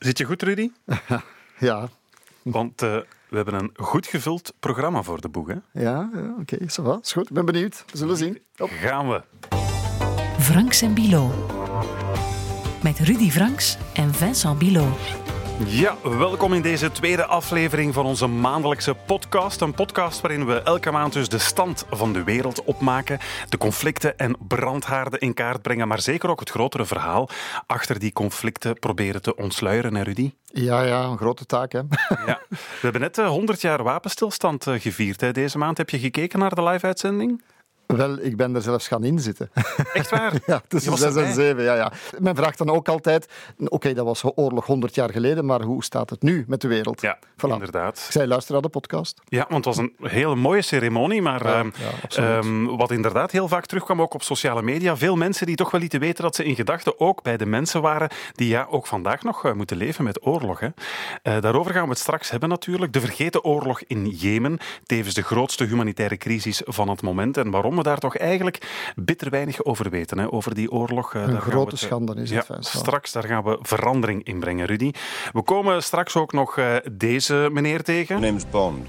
Zit je goed, Rudy? Ja, Want eh, we hebben een goed gevuld programma voor de boeg. Hè? ja, ja oké, va, is goed. Ik ben benieuwd. We zullen zien. Op. Gaan we. Franks en Bilo. Met Rudy Franks en Vincent Bilo. Ja, welkom in deze tweede aflevering van onze maandelijkse podcast. Een podcast waarin we elke maand dus de stand van de wereld opmaken, de conflicten en brandhaarden in kaart brengen, maar zeker ook het grotere verhaal achter die conflicten proberen te ontsluieren, hè Rudy? Ja, ja, een grote taak, hè. Ja. We hebben net eh, 100 jaar wapenstilstand eh, gevierd hè, deze maand. Heb je gekeken naar de live-uitzending? Wel, ik ben er zelfs gaan inzitten. Echt waar? Ja, tussen Je was zes en erbij. zeven, ja, ja. Men vraagt dan ook altijd, oké, dat was oorlog 100 jaar geleden, maar hoe staat het nu met de wereld? Ja, Voilà. inderdaad. Ik zei, luister naar de podcast. Ja, want het was een hele mooie ceremonie, maar Ja, ehm, ja, ehm, wat inderdaad heel vaak terugkwam ook op sociale media, veel mensen die toch wel lieten weten dat ze in gedachten ook bij de mensen waren die ja, ook vandaag nog eh, moeten leven met oorlog. Hè. Eh, daarover gaan we het straks hebben natuurlijk. De vergeten oorlog in Jemen, tevens de grootste humanitaire crisis van het moment en waarom we daar toch eigenlijk bitter weinig over weten, hè, over die oorlog. eh, Een daar grote het, eh, schande is ja, het, straks daar gaan we verandering in brengen, Rudy. We komen straks ook nog eh, deze meneer tegen. name's Bond.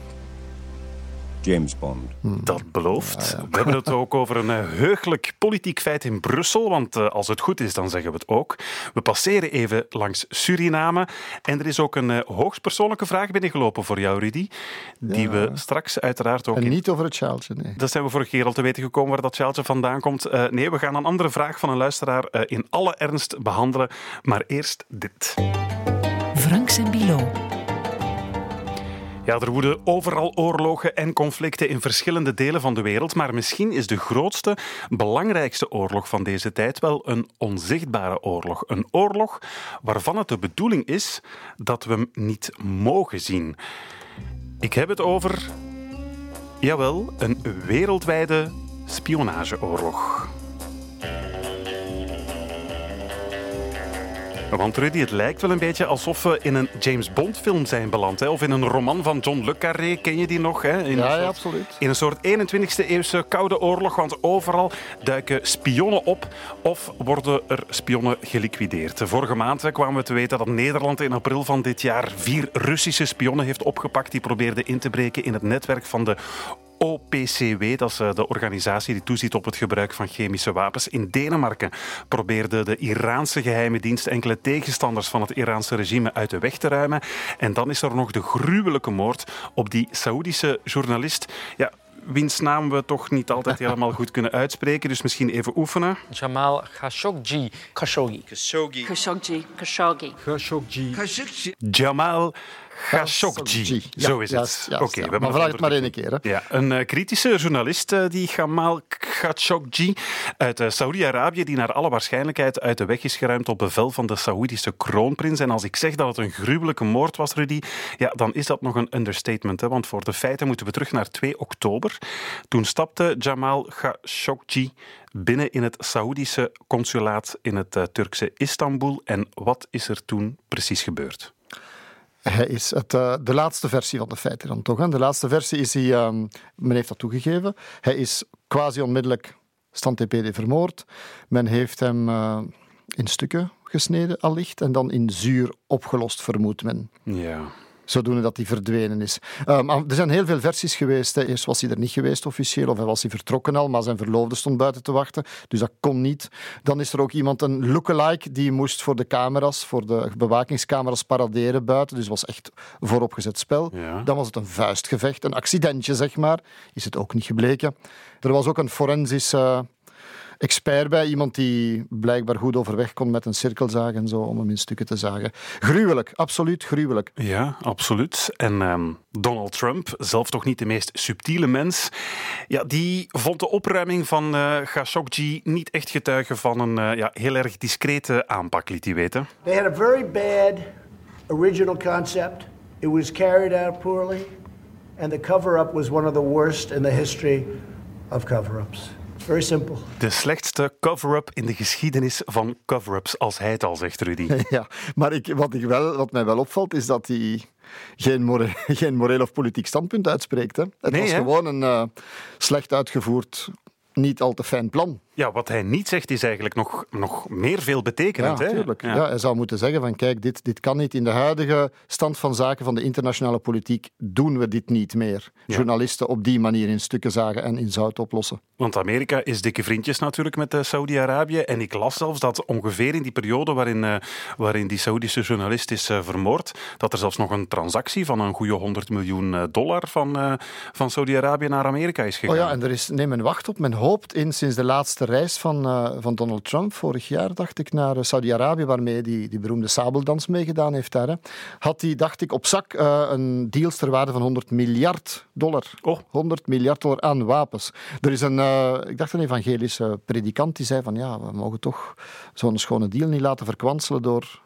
James Bond. Dat belooft. We hebben het ook over een eh, heugelijk politiek feit in Brussel, want eh, als het goed is, dan zeggen we het ook. We passeren even langs Suriname en er is ook een eh, hoogstpersoonlijke vraag binnengelopen voor jou, Rudy, die Ja. we straks uiteraard ook... En in- niet over het sjaaltje, nee. Dat zijn we vorige keer al te weten gekomen waar dat sjaaltje vandaan komt. Eh, nee, we gaan een andere vraag van een luisteraar eh, in alle ernst behandelen, maar eerst dit. Franks en Bilo. Ja, er woeden overal oorlogen en conflicten in verschillende delen van de wereld, maar misschien is de grootste, belangrijkste oorlog van deze tijd wel een onzichtbare oorlog. Een oorlog waarvan het de bedoeling is dat we hem niet mogen zien. Ik heb het over, jawel, een wereldwijde spionageoorlog. Want Rudy, het lijkt wel een beetje alsof we in een James Bond film zijn beland. Hè? Of in een roman van John le Carré, ken je die nog? Hè? In Ja, ja, absoluut. In een soort 21e eeuwse koude oorlog, want overal duiken spionnen op of worden er spionnen geliquideerd. Vorige maand hè, kwamen we te weten dat Nederland in april van dit jaar vier Russische spionnen heeft opgepakt die probeerden in te breken in het netwerk van de OPCW, dat is eh, de organisatie die toeziet op het gebruik van chemische wapens. In Denemarken probeerde de Iraanse geheime dienst enkele tegenstanders van het Iraanse regime uit de weg te ruimen. En dan is er nog de gruwelijke moord op die Saoedische journalist. Ja, wiens naam we toch niet altijd helemaal goed kunnen uitspreken, dus misschien even oefenen. Jamal Khashoggi. Khashoggi. Khashoggi. Khashoggi. Jamal Khashoggi. Ja, Zo is het. juist, Oké, ja. we Maar het vraag het maar één keer, hè. Ja, een eh, kritische journalist, eh, die Gamal Khashoggi uit eh, Saoedi-Arabië, die naar alle waarschijnlijkheid uit de weg is geruimd op bevel van de Saoedische kroonprins. En als ik zeg dat het een gruwelijke moord was, Rudy, ja, dan is dat nog een understatement. Hè? Want voor de feiten moeten we terug naar 2 oktober. Toen stapte Jamal Khashoggi binnen in het Saoedische consulaat in het Turkse Istanbul. En wat is er toen precies gebeurd? Hij is het, eh, de laatste versie van de feiten dan toch. De laatste versie is hij, ehm, men heeft dat toegegeven, hij is quasi onmiddellijk stand vermoord. Men heeft hem eh, in stukken gesneden allicht en dan in zuur opgelost, vermoedt men. Ja. Zodoende dat hij verdwenen is. Ehm, er zijn heel veel versies geweest. Hè. Eerst was hij er niet geweest officieel, of hij was hij vertrokken al, maar zijn verloofde stond buiten te wachten. Dus dat kon niet. Dan is er ook iemand, een lookalike, die moest voor de camera's, voor de bewakingscamera's paraderen buiten. Dus het was echt vooropgezet spel. Ja. Dan was het een vuistgevecht, een accidentje zeg maar. Is het ook niet gebleken. Er was ook een forensisch eh, expert bij, iemand die blijkbaar goed overweg kon met een cirkelzaag en zo, om hem in stukken te zagen. Gruwelijk, absoluut gruwelijk. Ja, absoluut. En ehm, Donald Trump, zelf toch niet de meest subtiele mens, ja, die vond de opruiming van eh Khashoggi niet echt getuigen van een eh, ja, heel erg discrete aanpak, liet hij weten. They had a very bad original concept. It was carried out poorly, and the cover up was one of the worst in the history of cover ups. Very simple. De slechtste cover-up in de geschiedenis van cover-ups, als hij het al zegt, Rudy. Ja, maar ik, wat, ik wel, wat mij wel opvalt is dat hij geen, more, geen moreel of politiek standpunt uitspreekt. Hè. Het Nee, was hè? gewoon een eh, slecht uitgevoerd, niet al te fijn plan. Ja, wat hij niet zegt is eigenlijk nog, nog meer veelbetekenend. Ja, hè? natuurlijk. Ja. hij zou moeten zeggen van kijk, dit, dit kan niet. In de huidige stand van zaken van de internationale politiek doen we dit niet meer. Journalisten op die manier in stukken zagen en in zout oplossen. Want Amerika is dikke vriendjes natuurlijk met uh, Saudi-Arabië. En ik las zelfs dat ongeveer in die periode waarin, uh, waarin die Saudische journalist is uh, vermoord, dat er zelfs nog een transactie van een goede 100 miljoen dollar van, van Saudi-Arabië naar Amerika is gegaan. Oh ja, en er is, neem een wacht op. Men hoopt in sinds de laatste reis van, van Donald Trump, vorig jaar dacht ik, naar Saudi-Arabië, waarmee die, die beroemde sabeldans meegedaan heeft daar, hè, had hij, dacht ik, op zak een deals ter waarde van 100 miljard dollar. Oh. 100 miljard dollar aan wapens. Er is een uh, ik dacht een evangelische predikant die zei van ja, we mogen toch zo'n schone deal niet laten verkwanselen door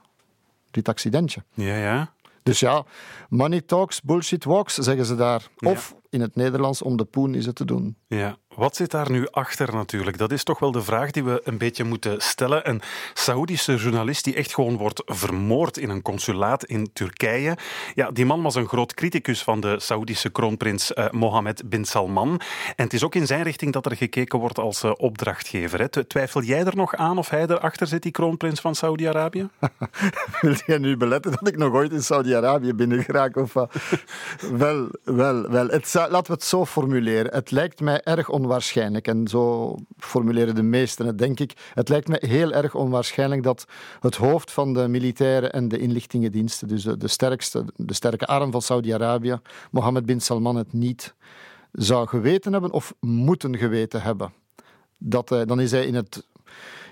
dit accidentje. Ja, ja. Dus ja, money talks, bullshit walks, zeggen ze daar. Of in het Nederlands, om de poen is het te doen. Ja, wat zit daar nu achter natuurlijk? Dat is toch wel de vraag die we een beetje moeten stellen. Een Saoedische journalist die echt gewoon wordt vermoord in een consulaat in Turkije. Ja, die man was een groot criticus van de Saoedische kroonprins uh, Mohammed bin Salman. En het is ook in zijn richting dat er gekeken wordt als uh, opdrachtgever. Hè. Twijfel jij er nog aan of hij erachter zit, die kroonprins van Saudi-Arabië? Wil jij nu beletten dat ik nog ooit in Saudi-Arabië binnen geraak? Of, uh, wel, wel, wel. Het, laten we het zo formuleren. Het lijkt mij erg onwaarschijnlijk. En zo formuleren de meesten het, denk ik. Het lijkt me heel erg onwaarschijnlijk dat het hoofd van de militaire en de inlichtingendiensten, dus de, sterkste, de sterke arm van Saudi-Arabië, Mohammed bin Salman, het niet zou geweten hebben of moeten geweten hebben. Dat, dan is hij in het,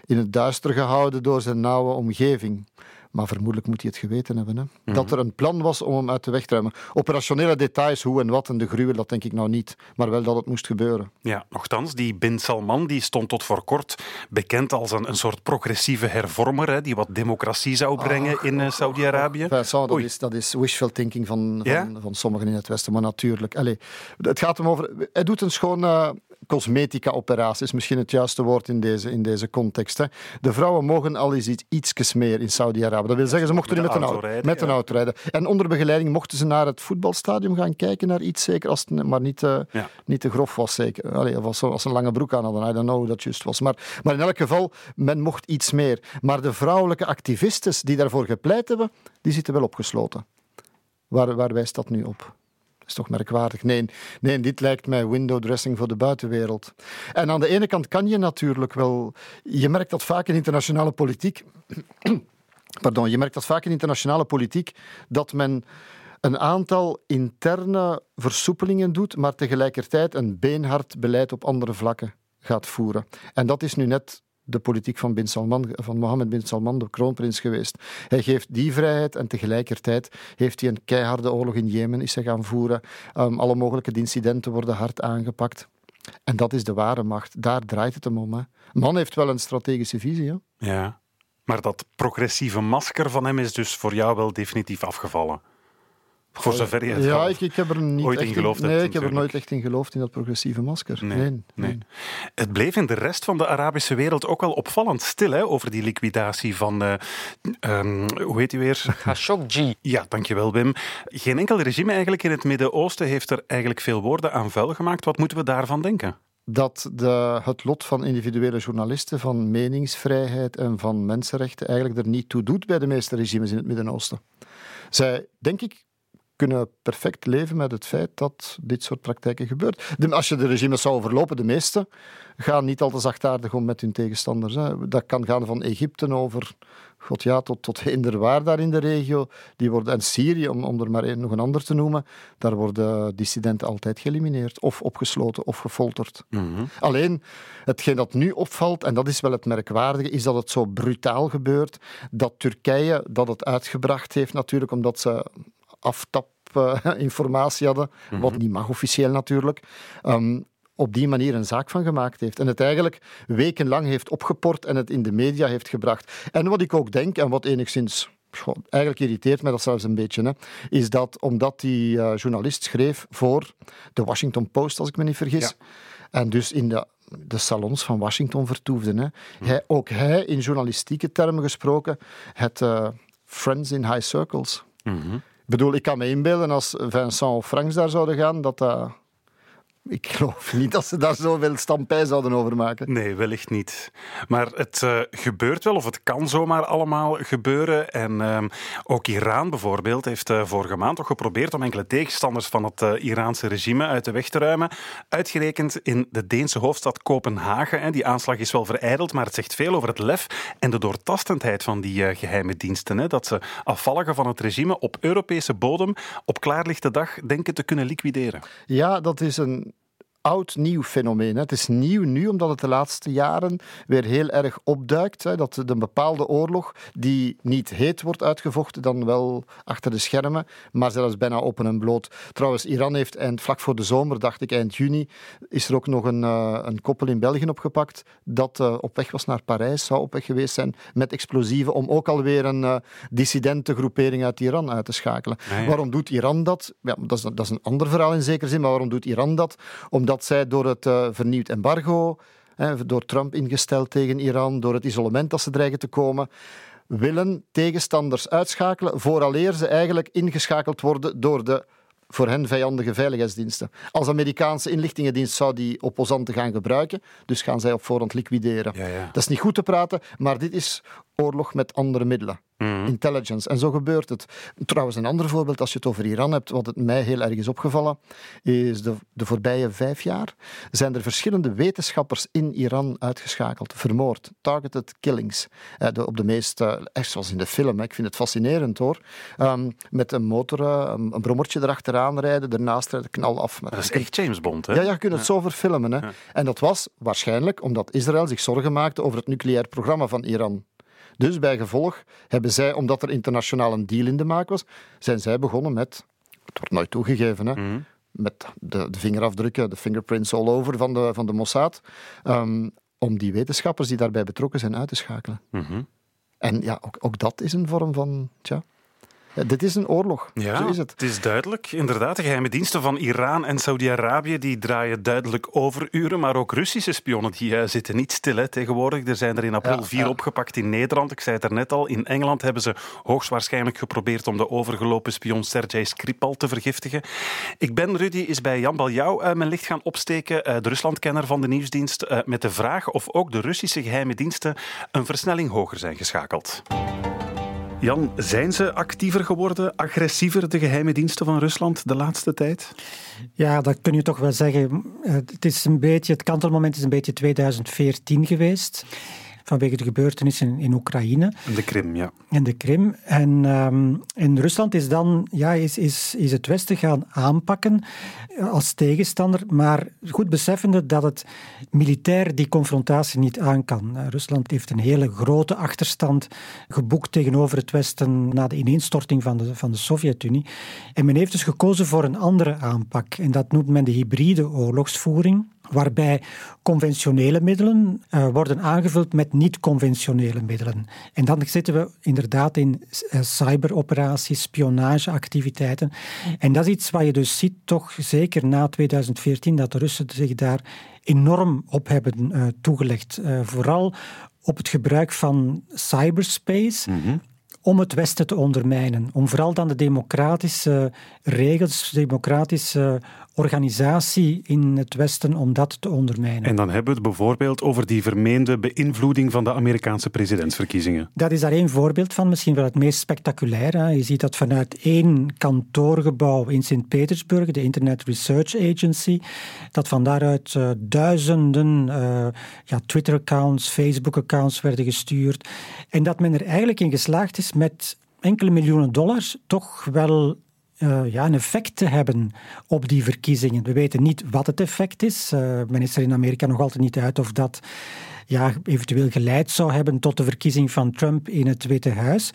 in het duister gehouden door zijn nauwe omgeving. Maar vermoedelijk moet hij het geweten hebben. Hè? Mhm. Dat er een plan was om hem uit de weg te ruimen. Operationele details, hoe en wat en de gruwel, dat denk ik nou niet. Maar wel dat het moest gebeuren. Ja, nogthans, die Bin Salman die stond tot voor kort bekend als een, een soort progressieve hervormer, hè, die wat democratie zou brengen in uh, Saudi-Arabië. Dat is, dat is wishful thinking van, van, ja? van, sommigen in het Westen, maar natuurlijk. Allez, het gaat hem over... Hij doet een schoon... Uh, cosmetica-operatie is misschien het juiste woord in deze, in deze context. Hè. De vrouwen mogen al eens iets, ietsjes meer in Saudi-Arabië. Dat wil zeggen, ze mochten niet met, een auto, rijden, met ja. een auto rijden. En onder begeleiding mochten ze naar het voetbalstadion gaan kijken, naar iets zeker, als het maar niet, uh, ja. niet te grof was zeker. Allee, of als ze, als ze een lange broek aan hadden, I don't know hoe dat juist was. Maar, maar in elk geval, men mocht iets meer. Maar de vrouwelijke activistes die daarvoor gepleit hebben, die zitten wel opgesloten. Waar, waar wijst dat nu op? Toch merkwaardig. Nee, nee, dit lijkt mij window dressing voor de buitenwereld. En aan de ene kant kan je natuurlijk wel... Je merkt dat vaak in internationale politiek... Pardon, je merkt dat vaak in internationale politiek dat men een aantal interne versoepelingen doet, maar tegelijkertijd een beenhard beleid op andere vlakken gaat voeren. En dat is nu net de politiek van, bin Salman, van Mohammed bin Salman, de kroonprins, geweest. Hij geeft die vrijheid en tegelijkertijd heeft hij een keiharde oorlog in Jemen is hij gaan voeren. Um, alle mogelijke incidenten worden hard aangepakt. En dat is de ware macht. Daar draait het hem om. Man heeft wel een strategische visie. Ja, maar dat progressieve masker van hem is dus voor jou wel definitief afgevallen. Voor zover je het ja, ik, ik heb er niet ooit echt in geloofd Nee, hebt, ik heb er nooit echt in geloofd in dat progressieve masker. Nee, Nee, nee. nee. Het bleef in de rest van de Arabische wereld ook wel opvallend stil hè, over die liquidatie van, eh, ehm, hoe heet hij weer? Khashoggi. Ja, dankjewel Wim. Geen enkel regime eigenlijk in het Midden-Oosten heeft er eigenlijk veel woorden aan vuil gemaakt. Wat moeten we daarvan denken? dat de, het lot van individuele journalisten, van meningsvrijheid en van mensenrechten eigenlijk er niet toe doet bij de meeste regimes in het Midden-Oosten. Zij, denk ik, kunnen perfect leven met het feit dat dit soort praktijken gebeurt. De, als je de regimes zou overlopen, de meeste gaan niet al te zachtaardig om met hun tegenstanders. Hè. Dat kan gaan van Egypte over, god ja, tot, tot eender daar in de regio. Die worden, en Syrië, om, om er maar een, nog een ander te noemen, daar worden dissidenten altijd geëlimineerd, of opgesloten, of gefolterd. Alleen, hetgeen dat nu opvalt, en dat is wel het merkwaardige, is dat het zo brutaal gebeurt, dat Turkije dat het uitgebracht heeft natuurlijk, omdat ze aftap-informatie hadden, wat niet mag officieel natuurlijk, um, op die manier een zaak van gemaakt heeft. En het eigenlijk wekenlang heeft opgeport en het in de media heeft gebracht. En wat ik ook denk, en wat enigszins... goh, eigenlijk irriteert mij dat zelfs een beetje, hè, is dat omdat die uh, journalist schreef voor de Washington Post, als ik me niet vergis, en dus in de de salons van Washington vertoefde. Hè. Hij, ook hij, in journalistieke termen gesproken, het uh, Friends in High Circles. Ik bedoel, ik kan me inbeelden als Vincent of Franks daar zouden gaan, dat dat ik geloof niet dat ze daar zoveel stampij zouden over maken. Nee, wellicht niet. Maar het uh, gebeurt wel, of het kan zomaar allemaal gebeuren. En uh, ook Iran bijvoorbeeld heeft uh, vorige maand toch geprobeerd om enkele tegenstanders van het uh, Iraanse regime uit de weg te ruimen. Uitgerekend in de Deense hoofdstad Kopenhagen. Hè. Die aanslag is wel vereideld, maar het zegt veel over het lef en de doortastendheid van die geheime diensten. Hè. Dat ze afvalligen van het regime op Europese bodem op klaarlichte dag denken te kunnen liquideren. Ja, dat is een oud-nieuw fenomeen. Het is nieuw nu omdat het de laatste jaren weer heel erg opduikt. Dat een bepaalde oorlog, die niet heet wordt uitgevochten, dan wel achter de schermen, maar zelfs bijna open en bloot. Trouwens, Iran heeft eind, vlak voor de zomer, dacht ik eind juni, is er ook nog een, uh, een koppel in België opgepakt dat uh, op weg was naar Parijs, zou op weg geweest zijn met explosieven, om ook alweer een uh, dissidentengroepering uit Iran uit te schakelen. Ah. Waarom doet Iran dat? Ja, dat, is, dat is een ander verhaal in zekere zin, maar waarom doet Iran dat? Omdat dat zij door het uh, vernieuwd embargo, hè, door Trump ingesteld tegen Iran, door het isolement dat ze dreigen te komen, willen tegenstanders uitschakelen vooraleer ze eigenlijk ingeschakeld worden door de voor hen vijandige veiligheidsdiensten. Als Amerikaanse inlichtingendienst zou die opposanten gaan gebruiken, dus gaan zij op voorhand liquideren. Ja, ja. Dat is niet goed te praten, maar dit is oorlog met andere middelen. Mm. Intelligence. En zo gebeurt het. Trouwens, een ander voorbeeld, als je het over Iran hebt, wat het mij heel erg is opgevallen, is de, de voorbije vijf jaar zijn er verschillende wetenschappers in Iran uitgeschakeld, vermoord, targeted killings. Eh, de, op de meest, uh, echt zoals in de film, hè. ik vind het fascinerend hoor. Um, met een motor, uh, een, brommertje erachteraan rijden, daarnaast rijden, knal af. dat is echt James Bond, hè? Ja, ja je kunt het ja. zo verfilmen. Hè. Ja. En dat was waarschijnlijk omdat Israël zich zorgen maakte over het nucleair programma van Iran. Dus bij gevolg hebben zij, omdat er internationaal een deal in de maak was, zijn zij begonnen met, het wordt nooit toegegeven, hè, mm. met de, de, vingerafdrukken, de fingerprints all over van de, van de Mossad, um, om die wetenschappers die daarbij betrokken zijn uit te schakelen. Mm -hmm. En ja, ook, ook dat is een vorm van, tja, ja, dit is een oorlog. Ja, Zo is het. Het is duidelijk. Inderdaad, de geheime diensten van Iran en Saudi-Arabië die draaien duidelijk overuren. Maar ook Russische spionnen die uh, zitten niet stil hè, tegenwoordig. Er zijn er in april ja, vier ja. opgepakt in Nederland. Ik zei het er net al. In Engeland hebben ze hoogstwaarschijnlijk geprobeerd om de overgelopen spion Sergei Skripal te vergiftigen. Ik ben, Rudy, is bij Jan Baljou uh, mijn licht gaan opsteken, uh, de Ruslandkenner van de nieuwsdienst, met de vraag of ook de Russische geheime diensten een versnelling hoger zijn geschakeld. Jan, zijn ze actiever geworden, agressiever, de geheime diensten van Rusland de laatste tijd? Ja, dat kun je toch wel zeggen. Het, is een beetje, het kantelmoment is een beetje 2014 geweest vanwege de gebeurtenissen in Oekraïne. En de Krim, ja. En de Krim. En um, in Rusland is dan ja, is, is, is het Westen gaan aanpakken als tegenstander, maar goed beseffende dat het militair die confrontatie niet aan kan. Rusland heeft een hele grote achterstand geboekt tegenover het Westen na de ineenstorting van de, van de Sovjet-Unie. En men heeft dus gekozen voor een andere aanpak. En dat noemt men de hybride oorlogsvoering waarbij conventionele middelen uh, worden aangevuld met niet-conventionele middelen. En dan zitten we inderdaad in uh, cyberoperaties, spionageactiviteiten. En dat is iets wat je dus ziet, toch zeker na 2014, dat de Russen zich daar enorm op hebben uh, toegelegd. vooral op het gebruik van cyberspace. Mm -hmm om het Westen te ondermijnen. Om vooral dan de democratische regels, democratische organisatie in het Westen, om dat te ondermijnen. En dan hebben we het bijvoorbeeld over die vermeende beïnvloeding van de Amerikaanse presidentsverkiezingen. Dat is daar één voorbeeld van, misschien wel het meest spectaculair. Je ziet dat vanuit één kantoorgebouw in Sint-Petersburg, de Internet Research Agency, dat van daaruit uh, duizenden uh, ja, Twitter-accounts, Facebook-accounts werden gestuurd. En dat men er eigenlijk in geslaagd is met enkele miljoenen dollars toch wel uh, ja, een effect te hebben op die verkiezingen. We weten niet wat het effect is. Uh, men is er in Amerika nog altijd niet uit of dat ja, eventueel geleid zou hebben tot de verkiezing van Trump in het Witte Huis.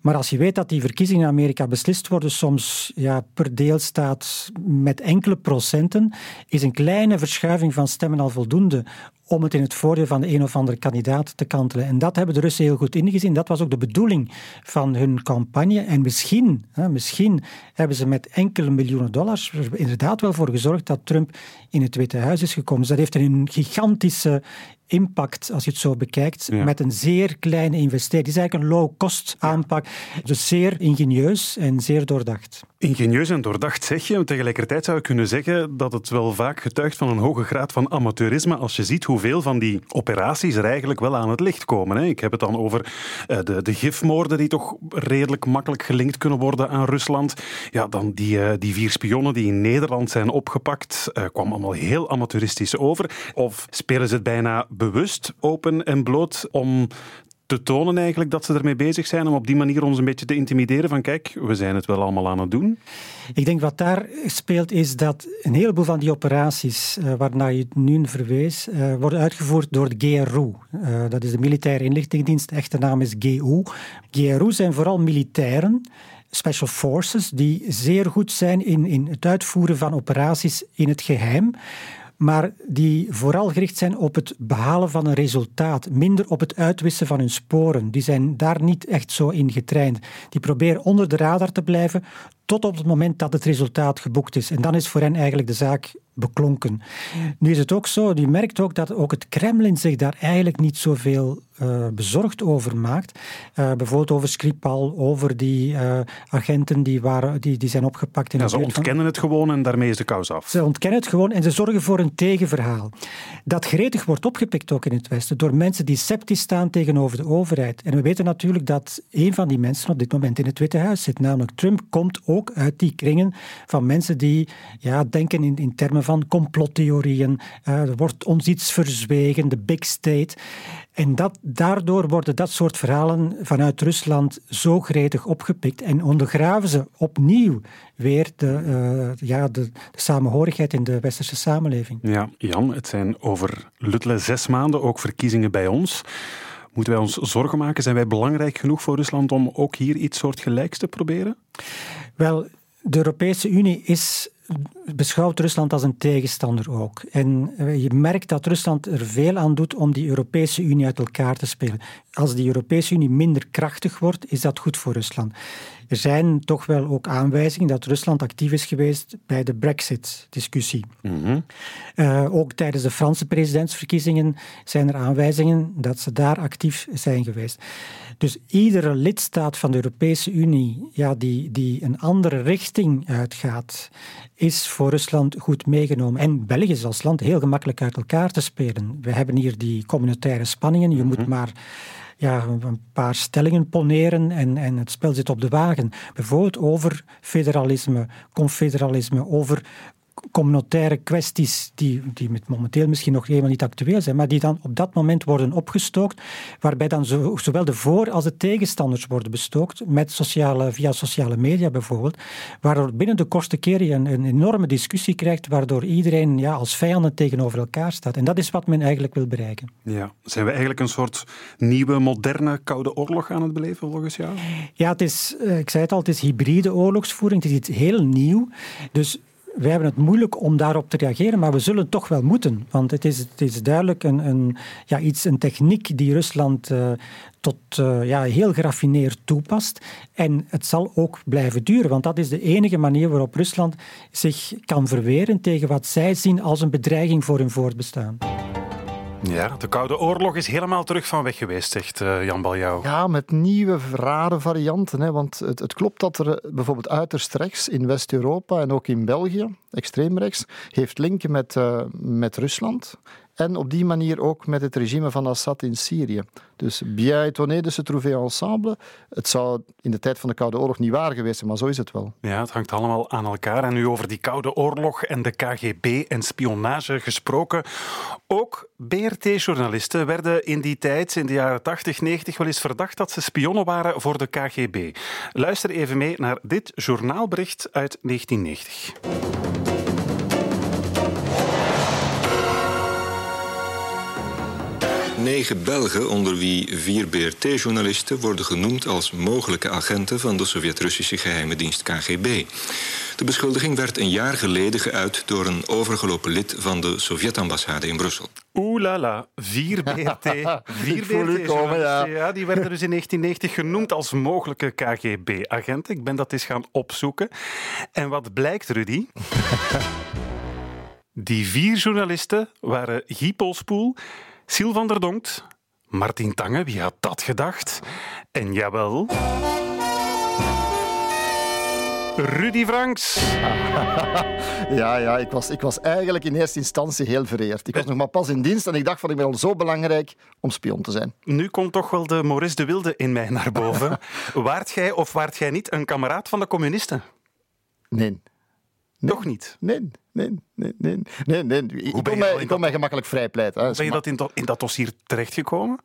Maar als je weet dat die verkiezingen in Amerika beslist worden, soms ja, per deelstaat met enkele procenten, is een kleine verschuiving van stemmen al voldoende om het in het voordeel van de een of andere kandidaat te kantelen. En dat hebben de Russen heel goed ingezien. Dat was ook de bedoeling van hun campagne. En misschien, hè, misschien hebben ze met enkele miljoenen dollars er inderdaad wel voor gezorgd dat Trump in het Witte Huis is gekomen. Dus dat heeft een gigantische impact als je het zo bekijkt, met een zeer kleine investering. Het is eigenlijk een low-cost aanpak, dus zeer ingenieus en zeer doordacht. Ingenieus en doordacht zeg je. Tegelijkertijd zou je kunnen zeggen dat het wel vaak getuigt van een hoge graad van amateurisme als je ziet hoeveel van die operaties er eigenlijk wel aan het licht komen. Ik heb het dan over eh, de, de gifmoorden die toch redelijk makkelijk gelinkt kunnen worden aan Rusland. Ja, dan die, eh, die vier spionnen die in Nederland zijn opgepakt, uh, kwam allemaal heel amateuristisch over. Of spelen ze het bijna bewust open en bloot om te tonen eigenlijk dat ze ermee bezig zijn om op die manier ons een beetje te intimideren van kijk, we zijn het wel allemaal aan het doen? Ik denk wat daar speelt is dat een heleboel van die operaties uh, waarnaar je nu verwees, uh, worden uitgevoerd door de GRU. Uh, dat is de Militaire Inlichtingendienst, echte naam is GU. GRU zijn vooral militairen special forces die zeer goed zijn in, in het uitvoeren van operaties in het geheim maar die vooral gericht zijn op het behalen van een resultaat, minder op het uitwissen van hun sporen. Die zijn daar niet echt zo in getraind. Die proberen onder de radar te blijven tot op het moment dat het resultaat geboekt is. En dan is voor hen eigenlijk de zaak beklonken. Nu is het ook zo, je merkt ook dat ook het Kremlin zich daar eigenlijk niet zoveel uh, bezorgd over maakt. Uh, bijvoorbeeld over Skripal, over die uh, agenten die, waren, die, die zijn opgepakt. In ja, de ze ontkennen het gewoon en daarmee is de kous af. Ze ontkennen het gewoon en ze zorgen voor een tegenverhaal. Dat gretig wordt opgepikt ook in het Westen door mensen die sceptisch staan tegenover de overheid. En we weten natuurlijk dat een van die mensen op dit moment in het Witte Huis zit, namelijk Trump, komt ook uit die kringen van mensen die ja, denken in, in termen van complottheorieën. er wordt ons iets verzwegen, de big state. En dat, daardoor worden dat soort verhalen vanuit Rusland zo gretig opgepikt en ondergraven ze opnieuw weer de, uh, ja, de, de, samenhorigheid in de westerse samenleving. Ja, Jan, het zijn over luttele zes maanden ook verkiezingen bij ons. Moeten wij ons zorgen maken? Zijn wij belangrijk genoeg voor Rusland om ook hier iets soortgelijks te proberen? Wel, de Europese Unie is beschouwt Rusland als een tegenstander ook. En eh, je merkt dat Rusland er veel aan doet om die Europese Unie uit elkaar te spelen. Als die Europese Unie minder krachtig wordt, is dat goed voor Rusland. Er zijn toch wel ook aanwijzingen dat Rusland actief is geweest bij de Brexit-discussie. Mhm. uh, ook tijdens de Franse presidentsverkiezingen zijn er aanwijzingen dat ze daar actief zijn geweest. Dus iedere lidstaat van de Europese Unie ja, die, die een andere richting uitgaat, is voor Rusland goed meegenomen. En België is als land heel gemakkelijk uit elkaar te spelen. We hebben hier die communautaire spanningen. Je moet mhm. maar ja, een paar stellingen poneren en, en het spel zit op de wagen. Bijvoorbeeld over federalisme, confederalisme, over communautaire kwesties die, die met momenteel misschien nog helemaal niet actueel zijn, maar die dan op dat moment worden opgestookt, waarbij dan zo, zowel de voor- als de tegenstanders worden bestookt, met sociale, via sociale media bijvoorbeeld, waardoor binnen de kortste keer je een, een, enorme discussie krijgt, waardoor iedereen ja, als vijanden tegenover elkaar staat. En dat is wat men eigenlijk wil bereiken. Ja. Zijn we eigenlijk een soort nieuwe, moderne Koude Oorlog aan het beleven, volgens jou? Ja, het is, eh, ik zei het al, het is hybride oorlogsvoering, het is iets heel nieuw. Dus wij hebben het moeilijk om daarop te reageren, maar we zullen toch wel moeten. Want het is, het is duidelijk een, een, ja, iets, een techniek die Rusland uh, tot uh, ja, heel geraffineerd toepast. En het zal ook blijven duren, want dat is de enige manier waarop Rusland zich kan verweren tegen wat zij zien als een bedreiging voor hun voortbestaan. Ja, de Koude Oorlog is helemaal terug van weg geweest, zegt uh, Jan Baljouw. Ja, met nieuwe rare varianten. Hè, want het, het klopt dat er eh, bijvoorbeeld uiterst rechts in West-Europa en ook in België, extreem rechts, heeft linken met, uh, met Rusland. En op die manier ook met het regime van Assad in Syrië. Dus bien étonné de se trouver ensemble. Het zou in de tijd van de Koude Oorlog niet waar geweest zijn, maar zo is het wel. Ja, het hangt allemaal aan elkaar. En nu over die Koude Oorlog en de KGB en spionage gesproken. Ook BRT-journalisten werden in die tijd, in de jaren 80, 90, wel eens verdacht dat ze spionnen waren voor de KGB. Luister even mee naar dit journaalbericht uit 1990. Negen Belgen, onder wie vier BRT-journalisten, worden genoemd als mogelijke agenten van de Sovjet-Russische geheime dienst KGB. De beschuldiging werd een jaar geleden geuit door een overgelopen lid van de Sovjet-ambassade in Brussel. Oeh la la, vier BRT. Vier BRT komen, ja. ja. Die werden dus in 1990 genoemd als mogelijke KGB-agenten. Ik ben dat eens gaan opzoeken. En wat blijkt, Rudy? Die vier journalisten waren Guy Polspoel, Siel van der Donkt, Martin Tange, wie had dat gedacht? En jawel... Rudy Franks. ja, ja ik, was, ik was eigenlijk in eerste instantie heel vereerd. Ik was nog maar pas in dienst en ik dacht van ik ben al zo belangrijk om spion te zijn. Nu komt toch wel de Maurice de Wilde in mij naar boven. waart jij of waart jij niet een kameraad van de communisten? Nee. Nee. Toch niet? Nee, nee, nee, nee. nee, nee. Ik, kon mij, ik kon mij gemakkelijk vrijpleiten. Ben je dat in, dat in dat dossier terechtgekomen?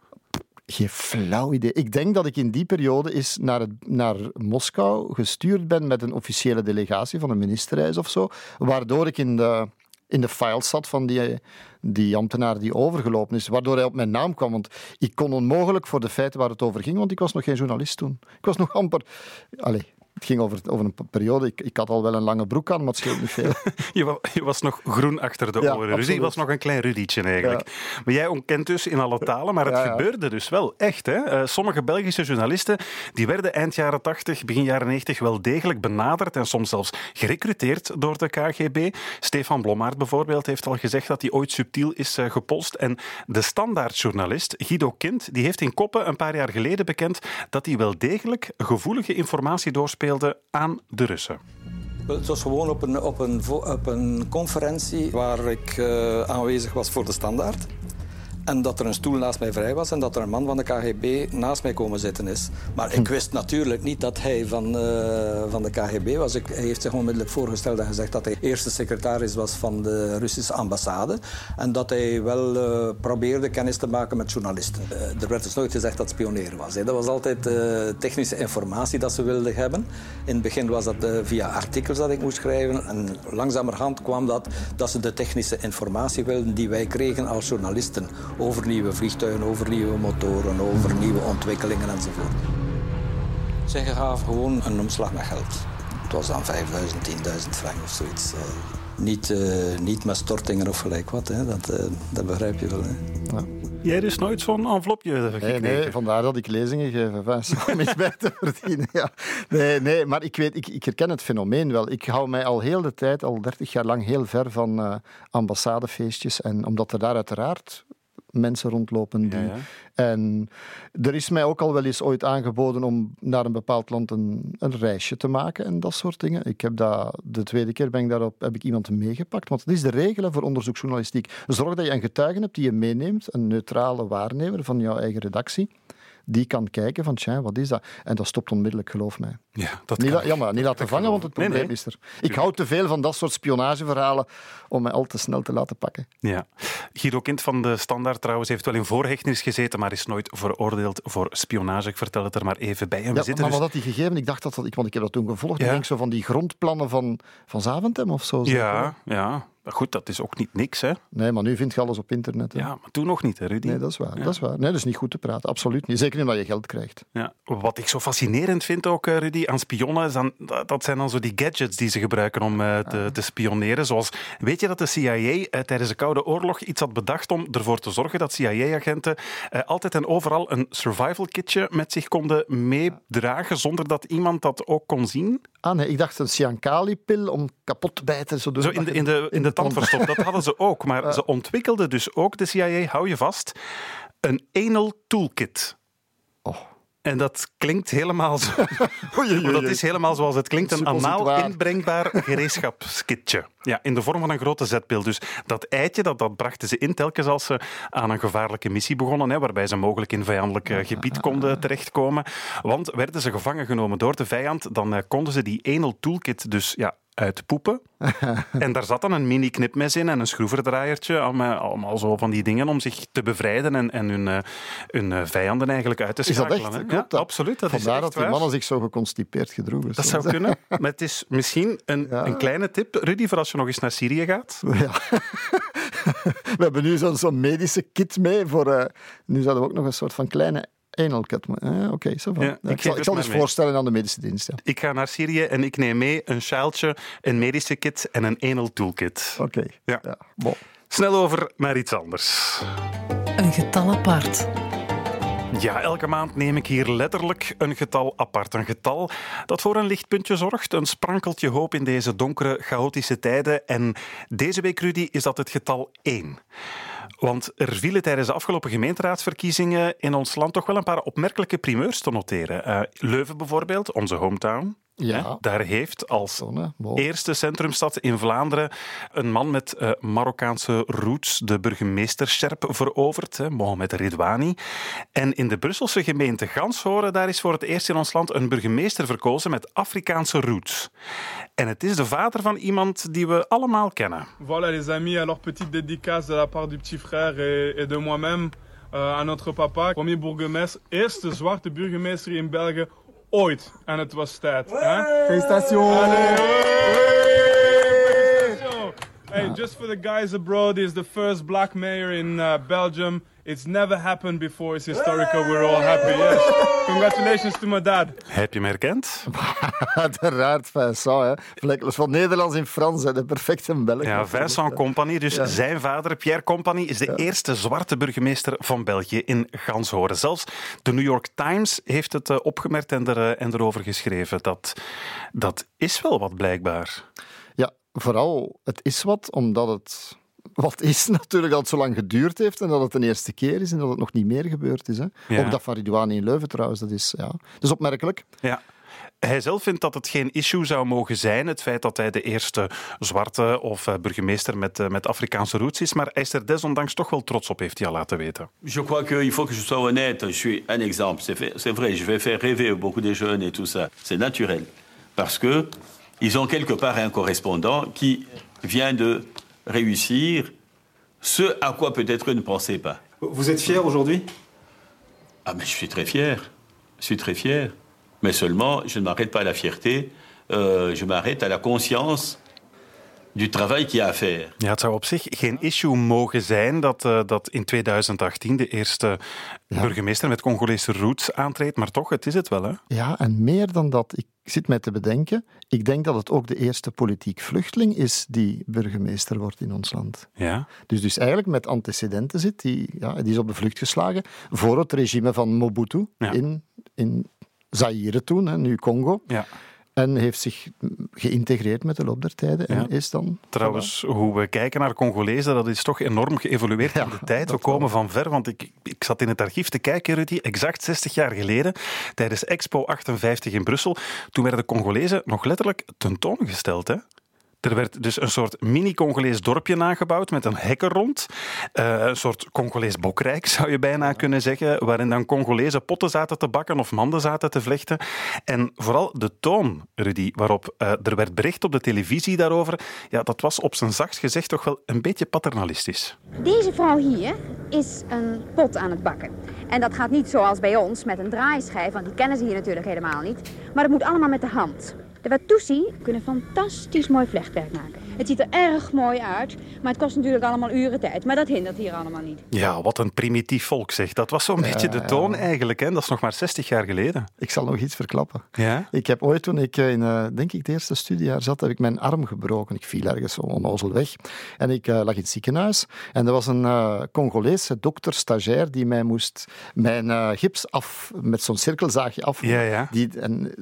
Geen flauw idee. Ik denk dat ik in die periode is naar, het, naar Moskou gestuurd ben met een officiële delegatie van een ministerreis of zo, waardoor ik in de, in de files zat van die, die ambtenaar die overgelopen is, waardoor hij op mijn naam kwam. Want ik kon onmogelijk voor de feiten waar het over ging, want ik was nog geen journalist toen. Ik was nog amper... Allez, het ging over, over een periode. Ik, ik had al wel een lange broek aan, maar het scheelt niet veel. je, was, je was nog groen achter de oren. Dus je was nog een klein Rudietje eigenlijk. Maar jij ontkent dus in alle talen, maar het gebeurde dus wel echt. Hè? Eh, sommige Belgische journalisten die werden eind jaren 80, begin jaren 90 wel degelijk benaderd en soms zelfs gerecruiteerd door de KGB. Stefan Blommaert bijvoorbeeld heeft al gezegd dat hij ooit subtiel is uh, gepolst. En de standaardjournalist Guido Kind die heeft in Koppen een paar jaar geleden bekend dat hij wel degelijk gevoelige informatie doorspeelt aan de Russen. Het was gewoon op een, op een, op een conferentie waar ik uh, aanwezig was voor de standaard. En dat er een stoel naast mij vrij was en dat er een man van de KGB naast mij komen zitten is. Maar ik wist natuurlijk niet dat hij van, uh, van de KGB was. Ik, hij heeft zich onmiddellijk voorgesteld en gezegd dat hij eerste secretaris was van de Russische ambassade. En dat hij wel uh, probeerde kennis te maken met journalisten. Uh, er werd dus nooit gezegd dat het spioneren was. Hè. Dat was altijd technische informatie dat ze wilden hebben. In het begin was dat via artikels dat ik moest schrijven. En langzamerhand kwam dat dat ze de technische informatie wilden die wij kregen als journalisten over nieuwe vliegtuigen, over nieuwe motoren, over nieuwe ontwikkelingen enzovoort. Ze gaven gewoon een omslag met geld. Het was dan 5000, 10.000 frank of zoiets. Uh, niet, uh, niet met stortingen of gelijk wat, hè. Dat, uh, dat begrijp je wel. Hè. Ja. Jij dus nooit zo'n envelopje gekregen? Nee, nee, vandaar dat ik lezingen geef, om iets bij te verdienen. Ja. Nee, nee, maar ik, weet, ik, ik herken het fenomeen wel. Ik hou mij al heel de tijd, al 30 jaar lang, heel ver van ambassadefeestjes. En omdat er daar uiteraard mensen rondlopen. Die... En er is mij ook al wel eens ooit aangeboden om naar een bepaald land een, een reisje te maken en dat soort dingen. Ik heb dat, de tweede keer ben ik daarop, heb ik iemand meegepakt. Want dat is de regel voor onderzoeksjournalistiek. Zorg dat je een getuige hebt die je meeneemt, een neutrale waarnemer van jouw eigen redactie die kan kijken van, tja, wat is dat? En dat stopt onmiddellijk, geloof mij. Ja, dat niet, ja, maar niet laten vangen, want het probleem is er. Ik hou te veel van dat soort spionageverhalen om mij al te snel te laten pakken. Ja. Guido Kind van de Standaard trouwens heeft wel in voorhechtenis gezeten, maar is nooit veroordeeld voor spionage. Ik vertel het er maar even bij. En we ja, maar dus... wat had hij gegeven? Ik dacht dat dat... Want ik heb dat toen gevolgd. Ja. Ik denk zo van die grondplannen van, van Zaventem of zo. Ja, ja. Maar goed, dat is ook niet niks, hè? Nee, maar nu vind je alles op internet. Hè? Ja, maar toen nog niet, hè, Rudy? Nee, dat is waar. Dat is waar. Nee, dat is niet goed te praten. Absoluut niet. Zeker niet omdat je geld krijgt. Ja. Wat ik zo fascinerend vind ook, eh, Rudy, aan spionnen, is dan, dat zijn dan zo die gadgets die ze gebruiken om uh, te, ah. te, spioneren. Zoals, weet je dat de CIA uh, eh, tijdens de Koude Oorlog iets had bedacht om ervoor te zorgen dat CIA-agenten altijd en overal een survival kitje met zich konden meedragen, zonder dat iemand dat ook kon zien? Ah nee, ik dacht een Siankali-pil om kapot te bijten. Zo, zo in de, in de, in de tandverstop, dat hadden ze ook. Maar ze ontwikkelden dus ook, de CIA, hou je vast, een anal toolkit. Oh. En dat klinkt helemaal zo. dat is helemaal zoals het klinkt: een anaal inbrengbaar gereedschapskitje. Ja, in de vorm van een grote zetpil. Dus dat eitje, dat, dat brachten ze in telkens als ze aan een gevaarlijke missie begonnen, hè, waarbij ze mogelijk in vijandelijk eh, gebied konden terechtkomen. Want werden ze gevangen genomen door de vijand, dan eh, konden ze die anal toolkit dus ja, uitpoepen. en daar zat dan een mini-knipmes in en een schroevendraaiertje. Allemaal zo van die dingen om zich te bevrijden en, en hun, eh, hun eh, vijanden eigenlijk uit te schakelen. Is dat echt? Ja, absoluut. Dat Vandaar is dat die mannen zich zo geconstipeerd gedroegen. Dat zou kunnen. Maar het is misschien een, een kleine tip, Rudy, voor als je nog eens naar Syrië gaat. Ja. We hebben nu zo'n medische kit mee. Voor, uh, nu zouden we ook nog een soort van kleine Enelket. Eh, Oké, zo van. Ja, ik, zal, ik zal eens voorstellen aan de medische dienst. Ja. Ik ga naar Syrië en ik neem mee een sjaaltje, een medische kit en een enel toolkit. Oké. Ja. ja. Snel over naar iets anders. Een getal apart. Ja, elke maand neem ik hier letterlijk een getal apart. Een getal dat voor een lichtpuntje zorgt, een sprankeltje hoop in deze donkere, chaotische tijden. En deze week, Rudy, is dat het getal 1. Want er vielen tijdens de afgelopen gemeenteraadsverkiezingen in ons land toch wel een paar opmerkelijke primeurs te noteren. Uh, Leuven bijvoorbeeld, onze hometown. Ja. Daar heeft als eerste centrumstad in Vlaanderen een man met uh, Marokkaanse roots de burgemeesterscherp veroverd, hè, Mohamed Ridwani. En in de Brusselse gemeente Ganshoren, daar is voor het eerst in ons land een burgemeester verkozen met Afrikaanse roots. En het is de vader van iemand die we allemaal kennen. Voilà les amis, alors petite dédicace de la part du petit frère et, et de moi-même uh, à notre papa. Premier bourgmestre, eerste zwarte burgemeester in België ooit. En het was tijd. Felicitations! Hey, just for the guys abroad, he's the first black mayor in uh, Belgium. It's never happened before. It's historical. We're all happy. Yes. Congratulations to my dad. Heb je hem herkend? Uiteraard, Vincent. Hè. van Nederlands in Frans. Hè. De perfecte Belg. Ja, Vincent Compagnie. Dus zijn vader, Pierre Compagnie, is de eerste zwarte burgemeester van België in Ganshoren. Zelfs de New York Times heeft het uh, opgemerkt en, er, uh, en erover geschreven. Dat, dat is wel wat, blijkbaar. Ja, vooral het is wat, omdat het wat is natuurlijk dat het zo lang geduurd heeft en dat het de eerste keer is en dat het nog niet meer gebeurd is. Hè. Ook dat van Ridouane in Leuven trouwens, dat is, ja, dat is opmerkelijk. Ja. Hij zelf vindt dat het geen issue zou mogen zijn, het feit dat hij de eerste zwarte of uh, burgemeester met, uh, met Afrikaanse roots is, maar hij is er desondanks toch wel trots op, heeft hij al laten weten. Je crois qu'il faut que je sois honnête. Je suis un exemple. C'est vrai, je vais faire rêver beaucoup de jeunes et tout ça. C'est naturel. Parce que ils ont quelque part un correspondant qui vient de réussir ce à quoi peut-être eux ne pensaient pas. Vous êtes fier aujourd'hui? Ah, mais je suis très fier. Je suis très fier. Mais seulement, je ne m'arrête pas à la fierté, euh, je m'arrête à la conscience du travail qu'il y a à faire. Ja, het zou op zich geen issue mogen zijn dat, uh, dat in 2018 de eerste ja. burgemeester met Congolese roots aantreedt, maar toch, het is het wel, hè? Ja, en meer dan dat. Ik zit mij te bedenken, ik denk dat het ook de eerste politiek vluchteling is die burgemeester wordt in ons land. Ja. Dus, dus eigenlijk met antecedenten zit, die, ja, die is op de vlucht geslagen voor het regime van Mobutu ja. in, in Zaire toen, hè, nu Congo. Ja. En heeft zich geïntegreerd met de loop der tijden. En is dan. Trouwens, hoe we kijken naar Congolezen, dat is toch enorm geëvolueerd ja, in de tijd. We komen van ver, want ik, ik zat in het archief te kijken, Rudy, exact 60 jaar geleden, tijdens Expo 58 in Brussel. Toen werden de Congolezen nog letterlijk tentoongesteld. Hè? Er werd dus een soort mini-Congolees dorpje nagebouwd met een hek rond. Uh, een soort Congolees bokrijk, zou je bijna kunnen zeggen, waarin dan Congolese potten zaten te bakken of manden zaten te vlechten. En vooral de toon, Rudy, waarop uh, er werd bericht op de televisie daarover, ja, dat was op zijn zachtst gezegd toch wel een beetje paternalistisch. Deze vrouw hier is een pot aan het bakken. En dat gaat niet zoals bij ons met een draaischijf, want die kennen ze hier natuurlijk helemaal niet. Maar het moet allemaal met de hand. De Watusi kunnen fantastisch mooi vlechtwerk maken. Het ziet er erg mooi uit, maar het kost natuurlijk allemaal uren tijd. Maar dat hindert hier allemaal niet. Ja, wat een primitief volk zeg. Dat was zo'n ja, beetje de toon ja. eigenlijk. Hè? Dat is nog maar 60 jaar geleden. Ik zal nog iets verklappen. Ja? Ik heb ooit, toen ik in, uh, denk ik, het eerste studiejaar zat, heb ik mijn arm gebroken. Ik viel ergens onnozel weg. En ik uh, lag in het ziekenhuis. En er was een uh, Congolese dokter, stagiair, die mij moest mijn gips af, met zo'n cirkelzaagje af. Ja, ja. Die, en,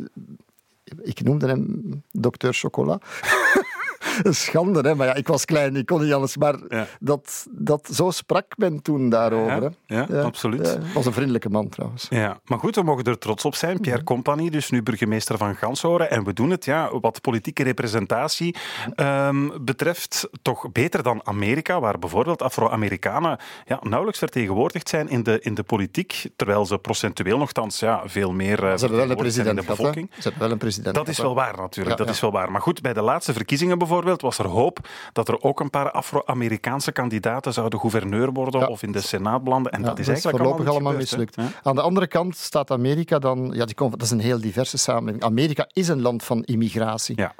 Ikke noe om denne Dr. Chocola. Een schande, hè? maar ja, ik was klein, ik kon niet alles. Maar ja. dat, dat, zo sprak men toen daarover. Ja, ja, ja absoluut. Was een vriendelijke man trouwens. Ja, maar goed, we mogen er trots op zijn. Pierre Compagnie, dus nu burgemeester van Ganshoren. En we doen het, ja, wat politieke representatie um, betreft, toch beter dan Amerika, waar bijvoorbeeld Afro-Amerikanen ja, nauwelijks vertegenwoordigd zijn in de, in de politiek, terwijl ze procentueel nogthans ja, veel meer uh, ze hebben wel een president in de bevolking. Ze hebben wel een president Dat is wel waar natuurlijk, dat is wel waar. Maar goed, bij de laatste verkiezingen bijvoorbeeld was er hoop dat er ook een paar Afro-Amerikaanse kandidaten zouden gouverneur worden ja. of in de Senaat belanden. En ja, dat is dat eigenlijk voorlopig allemaal, allemaal mislukt. Aan de andere kant staat Amerika dan... Ja, die, dat is een heel diverse samenleving. Amerika is een land van immigratie. Ja.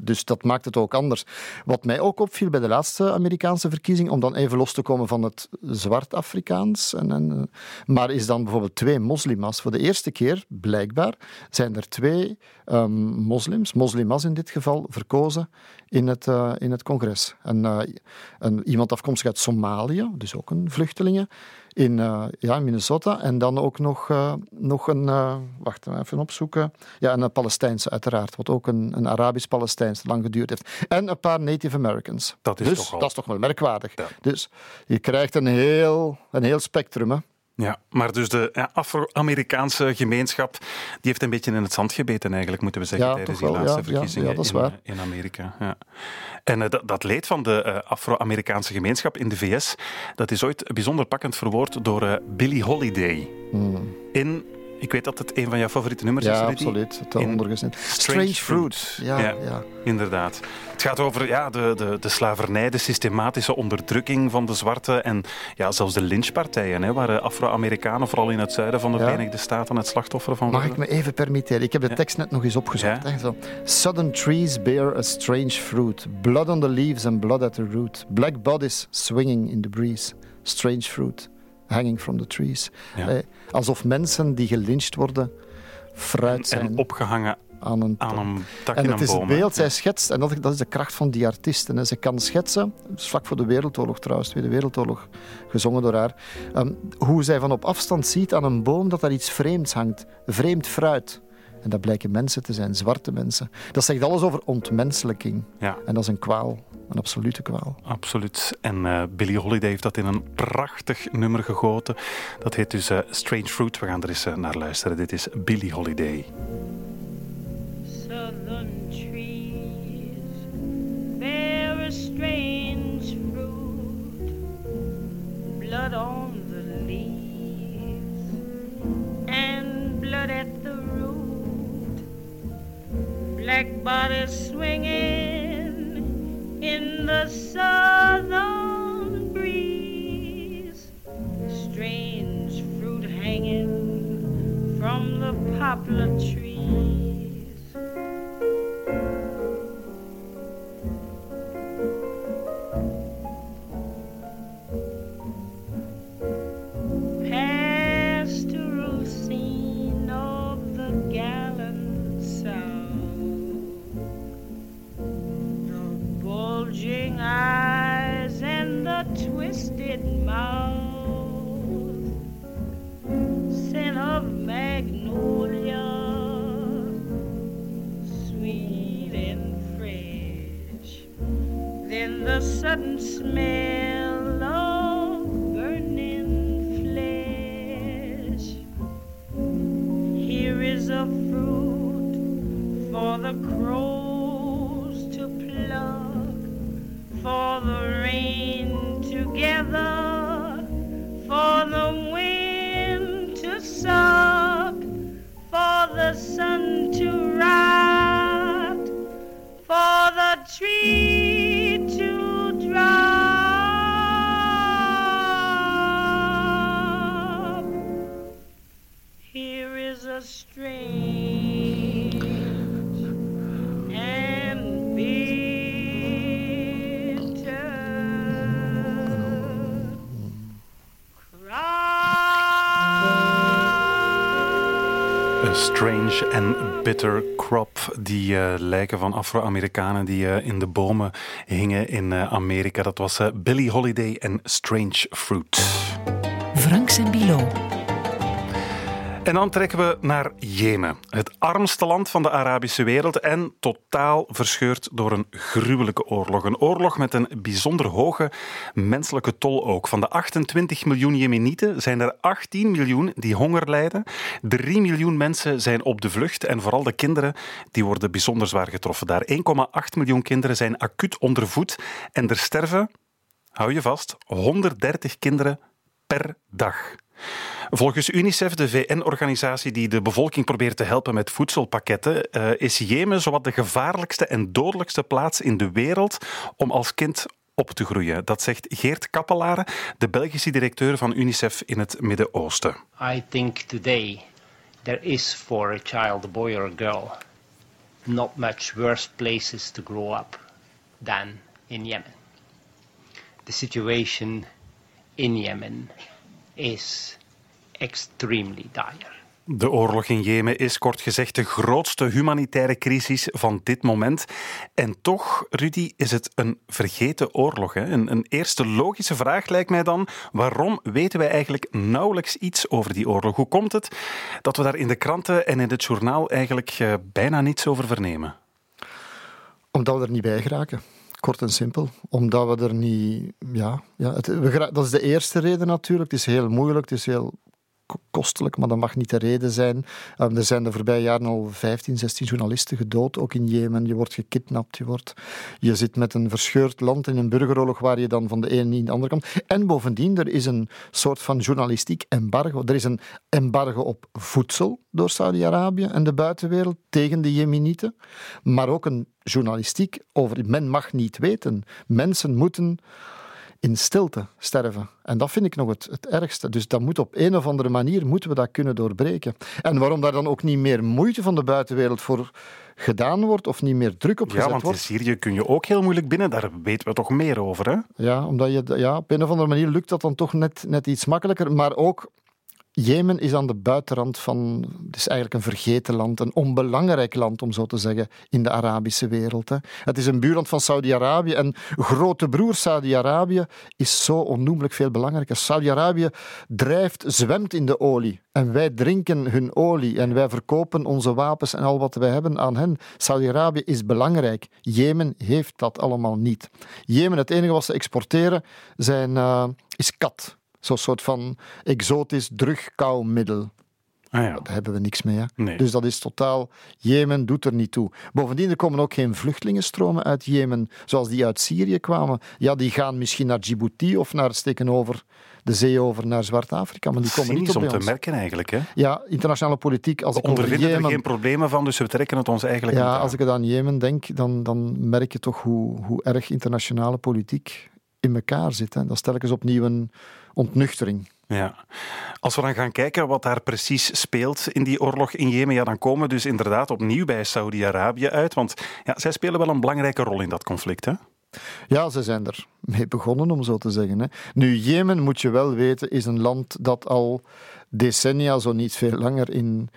Dus dat maakt het ook anders. Wat mij ook opviel bij de laatste Amerikaanse verkiezing, om dan even los te komen van het zwart-Afrikaans, en, en, maar is dan bijvoorbeeld twee moslima's. Voor de eerste keer, blijkbaar, zijn er twee um, moslims, moslimas in dit geval, verkozen in het, uh, in het congres. En, uh, een, iemand afkomstig uit Somalië, dus ook een vluchtelingen, in uh, ja, Minnesota. En dan ook nog, uh, nog een, uh, wacht even opzoeken, ja, een Palestijnse uiteraard, wat ook een, een Arabisch-Palestijns lang geduurd heeft. En een paar Native Americans. Dat is, dus, toch, al... dat is toch wel merkwaardig. Ja. Dus je krijgt een heel, een heel spectrum. Hè. Ja, maar dus de Afro-Amerikaanse gemeenschap die heeft een beetje in het zand gebeten, eigenlijk, moeten we zeggen, ja, tijdens die laatste ja, verkiezingen ja, in, in, Amerika. Ja. En uh, dat, dat, leed van de uh, Afro-Amerikaanse gemeenschap in de VS, dat is ooit bijzonder pakkend verwoord door uh, Billie Holiday. Hmm. In ik weet dat het een van jouw favoriete nummers ja, is. Ja, absoluut. Het ondergezet. Strange, Strange Fruit. Fruit. Ja, ja, ja, inderdaad. Het gaat over ja, de, de, de slavernij, de systematische onderdrukking van de zwarte en ja, zelfs de lynchpartijen, hè, waar Afro-Amerikanen, vooral in het zuiden van de Verenigde Staten, het slachtoffer van Mag worden. ik me even permitteren? Ik heb de tekst net nog eens opgezocht. Hè, zo. Southern trees bear a strange fruit. Blood on the leaves and blood at the root. Black bodies swinging in the breeze. Strange fruit hanging from the trees. Ja. Eh, alsof mensen die gelyncht worden fruit zijn. En opgehangen aan een, aan een tak en in het een is boom. het beeld, zij schetst, en dat, dat is de kracht van die artiesten. Ze kan schetsen, vlak voor de Wereldoorlog trouwens, Tweede Wereldoorlog, gezongen door haar, um, hoe zij van op afstand ziet aan een boom dat daar iets vreemds hangt, vreemd fruit. En dat blijken mensen te zijn, zwarte mensen. Dat zegt alles over ontmenselijking. Ja. En dat is een kwaal, een absolute kwaal. Absoluut. En uh, Billie Holiday heeft dat in een prachtig nummer gegoten. Dat heet dus uh, Strange Fruit. We gaan er eens uh, naar luisteren. Dit is Billie Holiday. Southern trees bear a strange fruit, blood on the leaves and blood at the root, black bodies swinging in the southern breeze, strange fruit hanging from the poplar trees. Sudden smell of burning flesh. Here is a fruit for the crows strange and bitter crop. Die uh, lijken van Afro-Amerikanen die uh, in de bomen hingen in uh, Amerika. Dat was Billie Holiday en Strange Fruit. Franks en Bilo. En dan trekken we naar Jemen, het armste land van de Arabische wereld en totaal verscheurd door een gruwelijke oorlog. Een oorlog met een bijzonder hoge menselijke tol ook. Van de 28 miljoen Jemenieten zijn er 18 miljoen die honger lijden. 3 miljoen mensen zijn op de vlucht en vooral de kinderen die worden bijzonder zwaar getroffen daar. 1,8 miljoen kinderen zijn acuut ondervoed en er sterven, hou je vast, 130 kinderen per dag. Volgens UNICEF, de VN-organisatie die de bevolking probeert te helpen met voedselpakketten, uh, is Jemen zowat de gevaarlijkste en dodelijkste plaats in de wereld om als kind op te groeien. Dat zegt Geert Kappelaren, de Belgische directeur van UNICEF in het Midden-Oosten. I think today there is for a child, a boy or a girl, not much worse places to grow up than in Yemen. The situation in Yemen is extremely dire. De oorlog in Jemen is kort gezegd de grootste humanitaire crisis van dit moment. En toch, Rudy, is het een vergeten oorlog. Hè? Een, een eerste logische vraag lijkt mij dan: waarom weten wij eigenlijk nauwelijks iets over die oorlog? Hoe komt het dat we daar in de kranten en in het journaal eigenlijk eh, bijna niets over vernemen? Omdat we er niet bij geraken. Kort en simpel. Omdat we er niet. Ja, ja het, we, gera- dat is de eerste reden natuurlijk. Het is heel moeilijk, het is heel kostelijk, maar dat mag niet de reden zijn. Um, er zijn de voorbije jaren al 15, 16 journalisten gedood, ook in Jemen. Je wordt gekidnapt, je, wordt, je zit met een verscheurd land in een burgeroorlog waar je dan van de ene in de andere komt. En bovendien, er is een soort van journalistiek embargo. Er is een embargo op voedsel door Saudi-Arabië en de buitenwereld tegen de Jemenieten, maar ook een journalistiek over men mag niet weten. Mensen moeten in stilte sterven. En dat vind ik nog het, het ergste. Dus dat moet op een of andere manier moeten we dat kunnen doorbreken. En waarom daar dan ook niet meer moeite van de buitenwereld voor gedaan wordt of niet meer druk op Ja, gezet want in wordt. Syrië kun je ook heel moeilijk binnen. Daar weten we toch meer over, hè? Ja, omdat je, ja, op een of andere manier lukt dat dan toch net, net iets makkelijker. Maar ook Jemen is aan de buitenrand van. Het is eigenlijk een vergeten land, een onbelangrijk land, om zo te zeggen, in de Arabische wereld. Hè. Het is een buurland van Saudi-Arabië en grote broer Saudi-Arabië is zo onnoemelijk veel belangrijker. Saudi-Arabië drijft, zwemt in de olie. En wij drinken hun olie en wij verkopen onze wapens en al wat wij hebben aan hen. Saudi-Arabië is belangrijk. Jemen heeft dat allemaal niet. Jemen, het enige wat ze exporteren, zijn, eh, is kat. Zo'n soort van exotisch drugkauwmiddel. Ah, ja. Daar hebben we niks mee. Hè? Nee. Dus dat is totaal. Jemen doet er niet toe. Bovendien, er komen ook geen vluchtelingenstromen uit Jemen, zoals die uit Syrië kwamen. Ja, die gaan misschien naar Djibouti of naar steken over de zee over naar Zwart-Afrika, maar die komen niet op om te merken eigenlijk, hè? Ja, internationale politiek. Als We ik ondervinden er Jemen... geen problemen van, dus we trekken het ons eigenlijk niet Ja, aan. als ik het aan Jemen denk, dan, dan merk je toch hoe, hoe erg internationale politiek in elkaar zit. Hè. Dat is telkens opnieuw een ontnuchtering. Ja. Als we dan gaan kijken wat daar precies speelt in die oorlog in Jemen, ja, dan komen we dus inderdaad opnieuw bij Saudi-Arabië uit. Want ja, zij spelen wel een belangrijke rol in dat conflict. Hè? Ja, ze zijn er mee begonnen, om zo te zeggen. Hè. Nu, Jemen, moet je wel weten, is een land dat al decennia, zo niet veel langer, in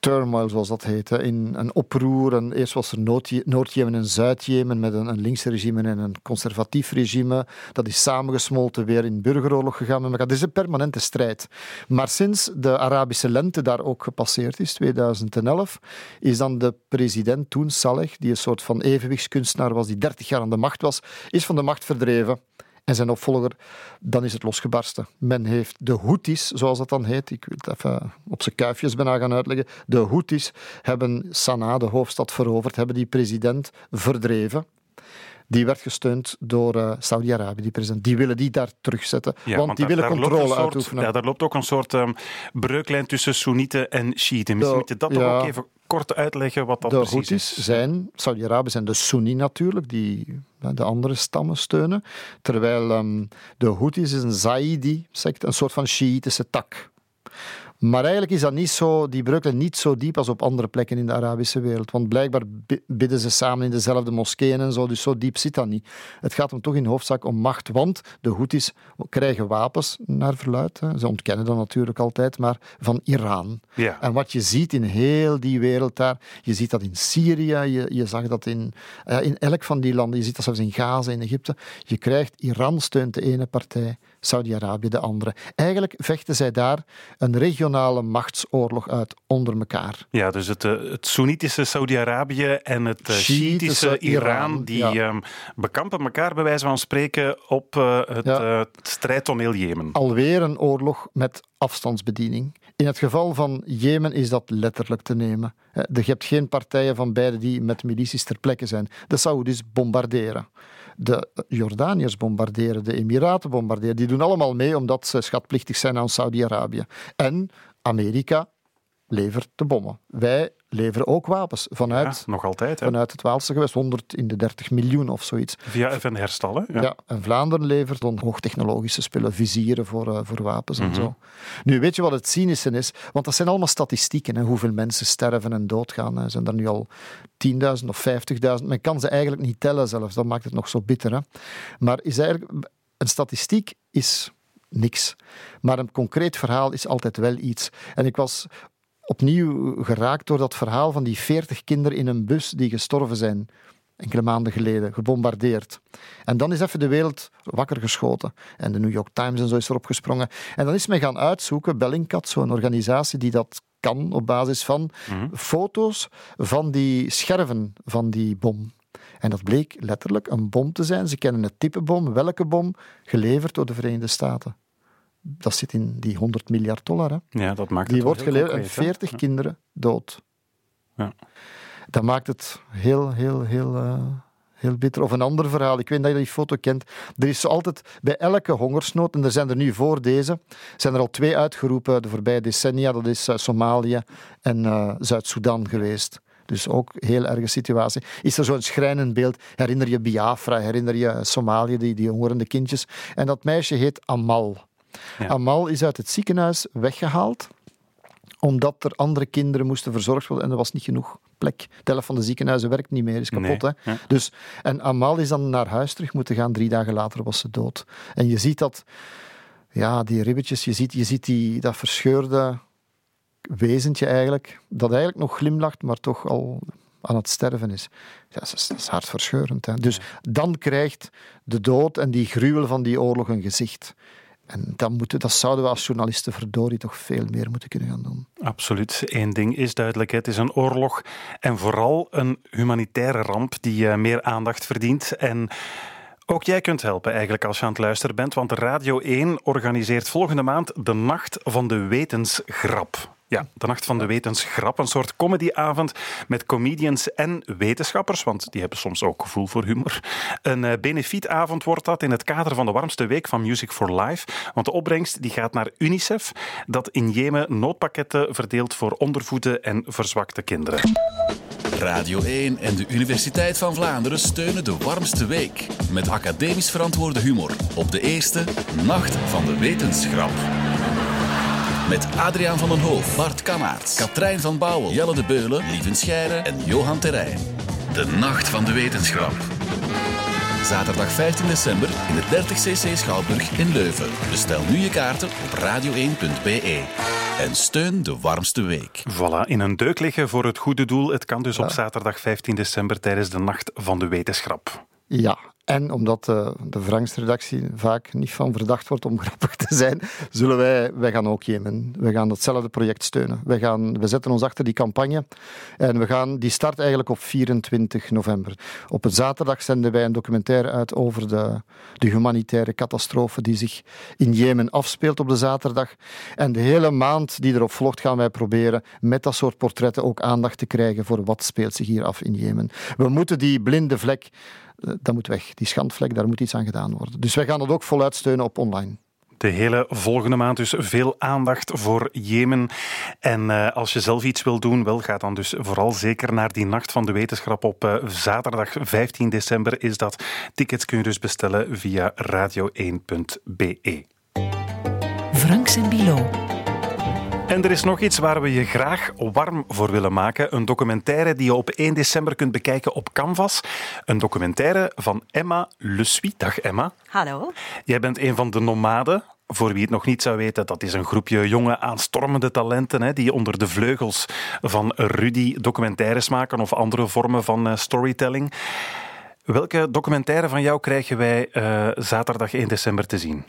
turmoil, zoals dat heet. In een oproer. En eerst was er Noord- Noord-Jemen en Zuid-Jemen met een, een linkse regime en een conservatief regime. Dat is samengesmolten weer in burgeroorlog gegaan met elkaar. Het is een permanente strijd. Maar sinds de Arabische lente daar ook gepasseerd is, 2011, is dan de president toen, Saleh, die een soort van evenwichtskunstenaar was, die 30 jaar aan de macht was, is van de macht verdreven. En zijn opvolger, dan is het losgebarsten. Men heeft de Houthis, zoals dat dan heet, ik wil het even op zijn kuifjes bijna gaan uitleggen. De Houthis hebben Sanaa, de hoofdstad, veroverd, hebben die president verdreven. Die werd gesteund door eh, Saudi-Arabië, die president. Die willen die daar terugzetten, Ja, want, die daar- willen daar controle soort- uitoefenen. Ja, daar loopt ook een soort ehm, breuklijn tussen Soenieten en Shiiten. Misschien De- moet je dat ja. ook even kort uitleggen wat dat de precies Houthis is. zijn, Saudi-Arabië zijn de Sunni natuurlijk, die de andere stammen steunen. Terwijl ehm, de Houthis is een Zaidi-sect, een soort van Shiïtische tak. Maar eigenlijk is dat niet zo, die breuken niet zo diep als op andere plekken in de Arabische wereld. Want blijkbaar bi- bidden ze samen in dezelfde moskeeën en zo, dus zo diep zit dat niet. Het gaat hem toch in hoofdzaak om macht, want de Houthis krijgen wapens, naar verluid. Hè. Ze ontkennen dat natuurlijk altijd, maar van Iran. Ja. En wat je ziet in heel die wereld daar, je ziet dat in Syrië, je, je zag dat in, eh, in elk van die landen, je ziet dat zelfs in Gaza, in Egypte. Je krijgt, Iran steunt de ene partij, Saudi-Arabië de andere. Eigenlijk vechten zij daar een regionale machtsoorlog uit onder elkaar. Ja, dus het, eh, het Soenitische Saudi-Arabië en het eh, Shiïtische Iran, Iran, die ja. ehm, bekampen elkaar bij wijze van spreken op eh, het Ja. strijdtoneel Jemen. Alweer een oorlog met afstandsbediening. In het geval van Jemen is dat letterlijk te nemen. Je hebt geen partijen van beide die met milities ter plekke zijn. De Saoedi's bombarderen. De Jordaniërs bombarderen, de Emiraten bombarderen. Die doen allemaal mee omdat ze schatplichtig zijn aan Saudi-Arabië. En Amerika levert de bommen. Wij leveren ook wapens vanuit, nog altijd. Hè? vanuit het Waalse gewest. 100 in de 30 miljoen of zoiets. Via FN Herstal. Hè? Ja. en Vlaanderen levert dan hoogtechnologische spullen, vizieren voor, eh, voor wapens en Mhm. zo. Nu, weet je wat het cynische is? Want dat zijn allemaal statistieken, hè, hoeveel mensen sterven en doodgaan. Hè. Zijn er nu al 10.000 of 50.000. Men kan ze eigenlijk niet tellen zelfs, dat maakt het nog zo bitter. Hè. Maar is eigenlijk, een statistiek is niks. Maar een concreet verhaal is altijd wel iets. En ik was opnieuw geraakt door dat verhaal van die 40 kinderen in een bus die gestorven zijn enkele maanden geleden, gebombardeerd. En dan is even de wereld wakker geschoten. En de New York Times en zo is erop gesprongen. En dan is men gaan uitzoeken, Bellingcat, zo'n organisatie die dat kan op basis van foto's van die scherven van die bom. En dat bleek letterlijk een bom te zijn. Ze kennen het type bom, welke bom, geleverd door de Verenigde Staten. Dat zit in die 100 miljard dollar. Hè. Ja, dat maakt Die het wordt geleverd en concreet, hè? 40 kinderen dood. Ja. Dat maakt het heel, heel, heel, eh, heel bitter. Of een ander verhaal. Ik weet dat je die foto kent. Er is altijd bij elke hongersnood, en er zijn er nu voor deze, zijn er al twee uitgeroepen de voorbije decennia. Dat is eh, Somalië en eh, Zuid-Soedan geweest. Dus ook een heel erge situatie. Is er zo'n schrijnend beeld? Herinner je Biafra? Herinner je Somalië, die, die hongerende kindjes? En dat meisje heet Amal. Amal is uit het ziekenhuis weggehaald omdat er andere kinderen moesten verzorgd worden en er was niet genoeg plek. De helft van de ziekenhuizen werkt niet meer, is kapot. Nee, hè? ja. Dus, en Amal is dan naar huis terug moeten gaan. Drie dagen later was ze dood. En je ziet dat, ja, die ribbetjes, je ziet, je ziet die, dat verscheurde wezentje eigenlijk, dat eigenlijk nog glimlacht, maar toch al aan het sterven is. Ja, dat is, dat is hartverscheurend. Hè? Dus dan krijgt de dood en die gruwel van die oorlog een gezicht. En dan moeten, dat zouden we als journalisten verdorie toch veel meer moeten kunnen gaan doen. Absoluut. Eén ding is duidelijk: het is een oorlog en vooral een humanitaire ramp die eh, meer aandacht verdient. En ook jij kunt helpen eigenlijk als je aan het luisteren bent, want Radio 1 organiseert volgende maand de Nacht van de Wetensgrap. Ja, de Nacht van de Wetensgrap, een soort comedyavond met comedians en wetenschappers, want die hebben soms ook gevoel voor humor. Een eh, benefietavond wordt dat in het kader van de warmste week van Music for Life, want de opbrengst die gaat naar UNICEF, dat in Jemen noodpakketten verdeelt voor ondervoede en verzwakte kinderen. Radio 1 en de Universiteit van Vlaanderen steunen de warmste week. Met academisch verantwoorde humor op de eerste Nacht van de Wetenschap. Met Adriaan van den Hoof, Bart Kammaerts, Katrijn van Bouwel, Jelle de Beulen, Lieven Scheire en Johan Terrein. De Nacht van de Wetenschap. Zaterdag 15 december in de 30cc Schouwburg in Leuven. Bestel nu je kaarten op radio1.be. En steun de warmste week. Voilà, in een deuk liggen voor het goede doel. Het kan dus op zaterdag 15 december tijdens de Nacht van de Wetenschap. Ja, en omdat de, de Franks-redactie vaak niet van verdacht wordt om grappig te zijn, zullen wij, wij gaan ook Jemen. We gaan hetzelfde project steunen. We, gaan, we zetten ons achter die campagne en we gaan, die start eigenlijk op 24 november. Op een zaterdag zenden wij een documentaire uit over de, de humanitaire catastrofe die zich in Jemen afspeelt op de zaterdag. En de hele maand die erop volgt gaan wij proberen met dat soort portretten ook aandacht te krijgen voor wat speelt zich hier af in Jemen. We moeten die blinde vlek eh, dat moet weg. Die schandvlek, daar moet iets aan gedaan worden. Dus wij gaan dat ook voluit steunen op online. De hele volgende maand dus veel aandacht voor Jemen. En eh, als je zelf iets wil doen, wel, ga dan dus vooral zeker naar die Nacht van de Wetenschap op eh, zaterdag 15 december is dat. Tickets kun je dus bestellen via radio1.be. Franks en Bilo. En er is nog iets waar we je graag warm voor willen maken. Een documentaire die je op 1 december kunt bekijken op Canvas. Een documentaire van Emma Le. Dag Emma. Hallo. Jij bent een van de nomaden. Voor wie het nog niet zou weten, dat is een groepje jonge aanstormende talenten hè, die onder de vleugels van Rudy documentaires maken of andere vormen van eh, storytelling. Welke documentaire van jou krijgen wij eh, zaterdag 1 december te zien?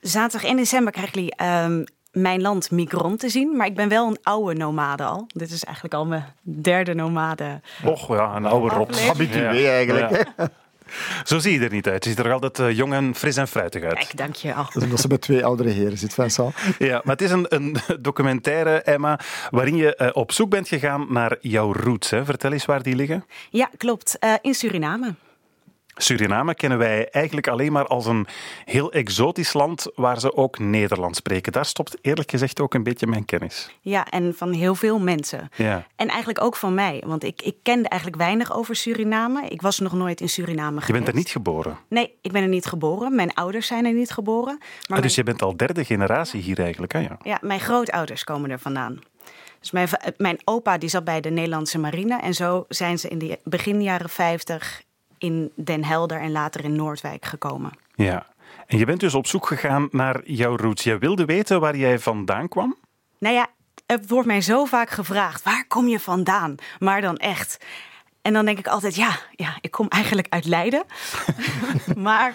Zaterdag 1 december krijgen jullie ehm, Mijn Land Migron te zien. Maar ik ben wel een oude nomade al. Dit is eigenlijk al mijn derde nomade. Och ja, een oude rot. Habitué eigenlijk? Zo zie je er niet uit. Je ziet er altijd eh, jong en fris en fruitig uit. Kijk, dank je al. Dat is omdat ze met twee oudere heren zit, Vincent. Ja, maar het is een, een documentaire, Emma, waarin je eh, op zoek bent gegaan naar jouw roots. Hè. Vertel eens waar die liggen. Ja, klopt. Eh, in Suriname. Suriname kennen wij eigenlijk alleen maar als een heel exotisch land waar ze ook Nederlands spreken. Daar stopt eerlijk gezegd ook een beetje mijn kennis. Ja, en van heel veel mensen. Ja. En eigenlijk ook van mij. Want ik, ik kende eigenlijk weinig over Suriname. Ik was nog nooit in Suriname geweest. Je bent er niet geboren. Nee, ik ben er niet geboren. Mijn ouders zijn er niet geboren. Maar Ah, dus je bent al derde generatie hier eigenlijk, hè? Ja. Ja, mijn grootouders komen er vandaan. Dus mijn, mijn opa die zat bij de Nederlandse marine. En zo zijn ze in de begin jaren 50 in Den Helder en later in Noordwijk gekomen. ja. En je bent dus op zoek gegaan naar jouw roots. Je wilde weten waar jij vandaan kwam? Nou ja, het wordt mij zo vaak gevraagd: waar kom je vandaan? Maar dan echt. En dan denk ik altijd: ja, ja ik kom eigenlijk uit Leiden. maar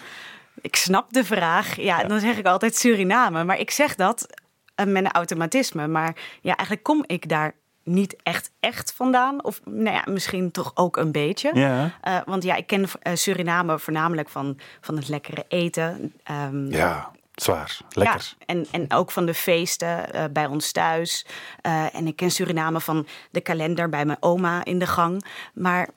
ik snap de vraag. Ja, dan zeg ik altijd Suriname. Maar ik zeg dat uh, met een automatisme. Maar ja, eigenlijk kom ik daar niet echt echt vandaan. Of nou ja, misschien toch ook een beetje. Ja. Uh, want ja, ik ken uh, Suriname voornamelijk van, van het lekkere eten. Um, ja. Zwaar, lekker. Ja, en, en ook van de feesten uh, bij ons thuis. Uh, en ik ken Suriname van de kalender bij mijn oma in de gang. Maar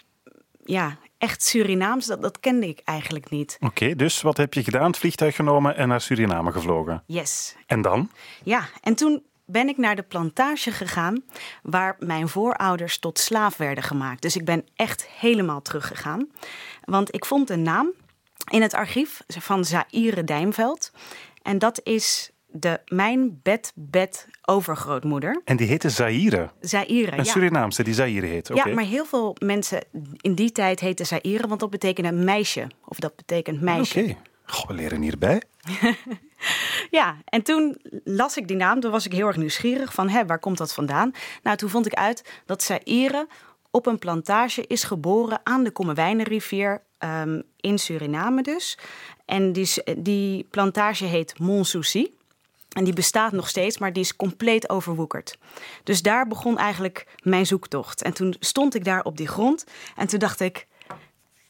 ja, echt Surinaams, dat, dat kende ik eigenlijk niet. Oké, okay, dus wat heb je gedaan? Het vliegtuig genomen en naar Suriname gevlogen? Yes. En dan? Ja, en toen ben ik naar de plantage gegaan waar mijn voorouders tot slaaf werden gemaakt. Dus ik ben echt helemaal teruggegaan. Want ik vond een naam in het archief van Zaire Dijmveld. En dat is de mijn bed bed overgrootmoeder. En die heette Zaire? Zaire, Een ja. Surinaamse die Zaire heet, okay. Ja, maar heel veel mensen in die tijd heten Zaire, want dat betekende meisje. Of dat betekent meisje. Oké, okay. We leren hierbij. ja, en toen las ik die naam. Toen was ik heel erg nieuwsgierig van, hè, waar komt dat vandaan? Nou, toen vond ik uit dat Zaire op een plantage is geboren aan de Kommerwijnenrivier um, in Suriname dus. En die, die plantage heet Montsouci. En die bestaat nog steeds, maar die is compleet overwoekerd. Dus daar begon eigenlijk mijn zoektocht. En toen stond ik daar op die grond en toen dacht ik...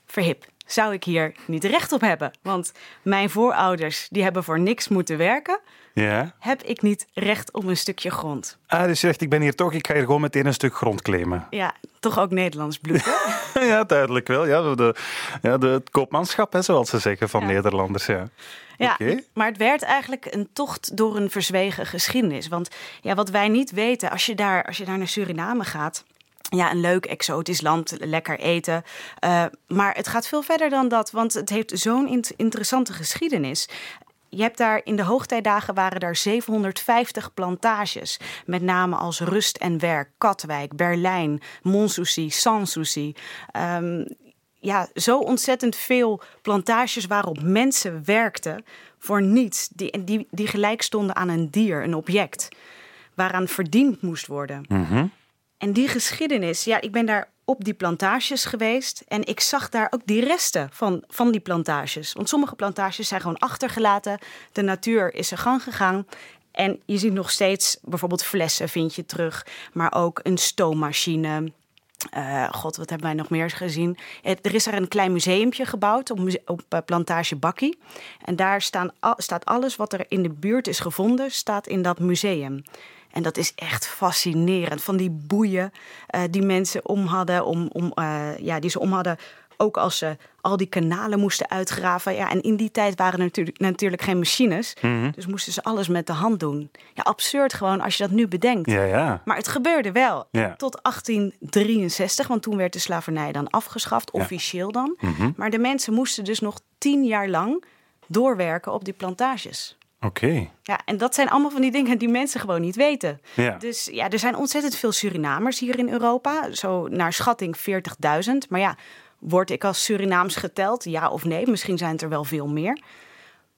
verhip, zou ik hier niet recht op hebben? Want mijn voorouders die hebben voor niks moeten werken. Ja. Heb ik niet recht op een stukje grond? Ah, dus je zegt, ik ben hier toch, ik ga hier gewoon meteen een stuk grond claimen. Ja, toch ook Nederlands bloed, hè? ja, duidelijk wel. Ja, de, ja, de, het koopmanschap, hè, zoals ze zeggen, van ja. Nederlanders. Ja. Ja, okay. maar het werd eigenlijk een tocht door een verzwegen geschiedenis. Want ja, wat wij niet weten, als je daar, als je daar naar Suriname gaat. Ja, een leuk exotisch land, lekker eten. Uh, maar het gaat veel verder dan dat, want het heeft zo'n int interessante geschiedenis. Je hebt daar in de hoogtijdagen waren er 750 plantages. Met name als Rust en Werk, Katwijk, Berlijn, Montsouci, Sanssouci. Um, ja, zo ontzettend veel plantages waarop mensen werkten voor niets. Die, die, die gelijk stonden aan een dier, een object. Waaraan verdiend moest worden. Mm. En die geschiedenis, ja, ik ben daar op die plantages geweest. En ik zag daar ook die resten van, van die plantages. Want sommige plantages zijn gewoon achtergelaten. De natuur is zijn gang gegaan. En je ziet nog steeds bijvoorbeeld flessen vind je terug. Maar ook een stoommachine. Uh, God, wat hebben wij nog meer gezien? Er is er een klein museumpje gebouwd op, op uh, plantage Bakkie. En daar staan, staat alles wat er in de buurt is gevonden, staat in dat museum. En dat is echt fascinerend. Van die boeien uh, die mensen om hadden, om, om, ja, die ze om hadden. Ook als ze al die kanalen moesten uitgraven. Ja, en in die tijd waren er natuurlijk, natuurlijk geen machines. Mhm. Mm -hmm. Dus moesten ze alles met de hand doen. Ja, absurd gewoon als je dat nu bedenkt. Ja, ja. Maar het gebeurde wel. Ja. Tot 1863, want toen werd de slavernij dan afgeschaft, officieel dan. Mm -hmm. Maar de mensen moesten dus nog tien jaar lang doorwerken op die plantages. Oké. Okay. Ja, en dat zijn allemaal van die dingen die mensen gewoon niet weten. Ja. Dus ja, er zijn ontzettend veel Surinamers hier in Europa. Zo naar schatting 40.000. Maar ja, word ik als Surinaams geteld? Ja of nee? Misschien zijn het er wel veel meer.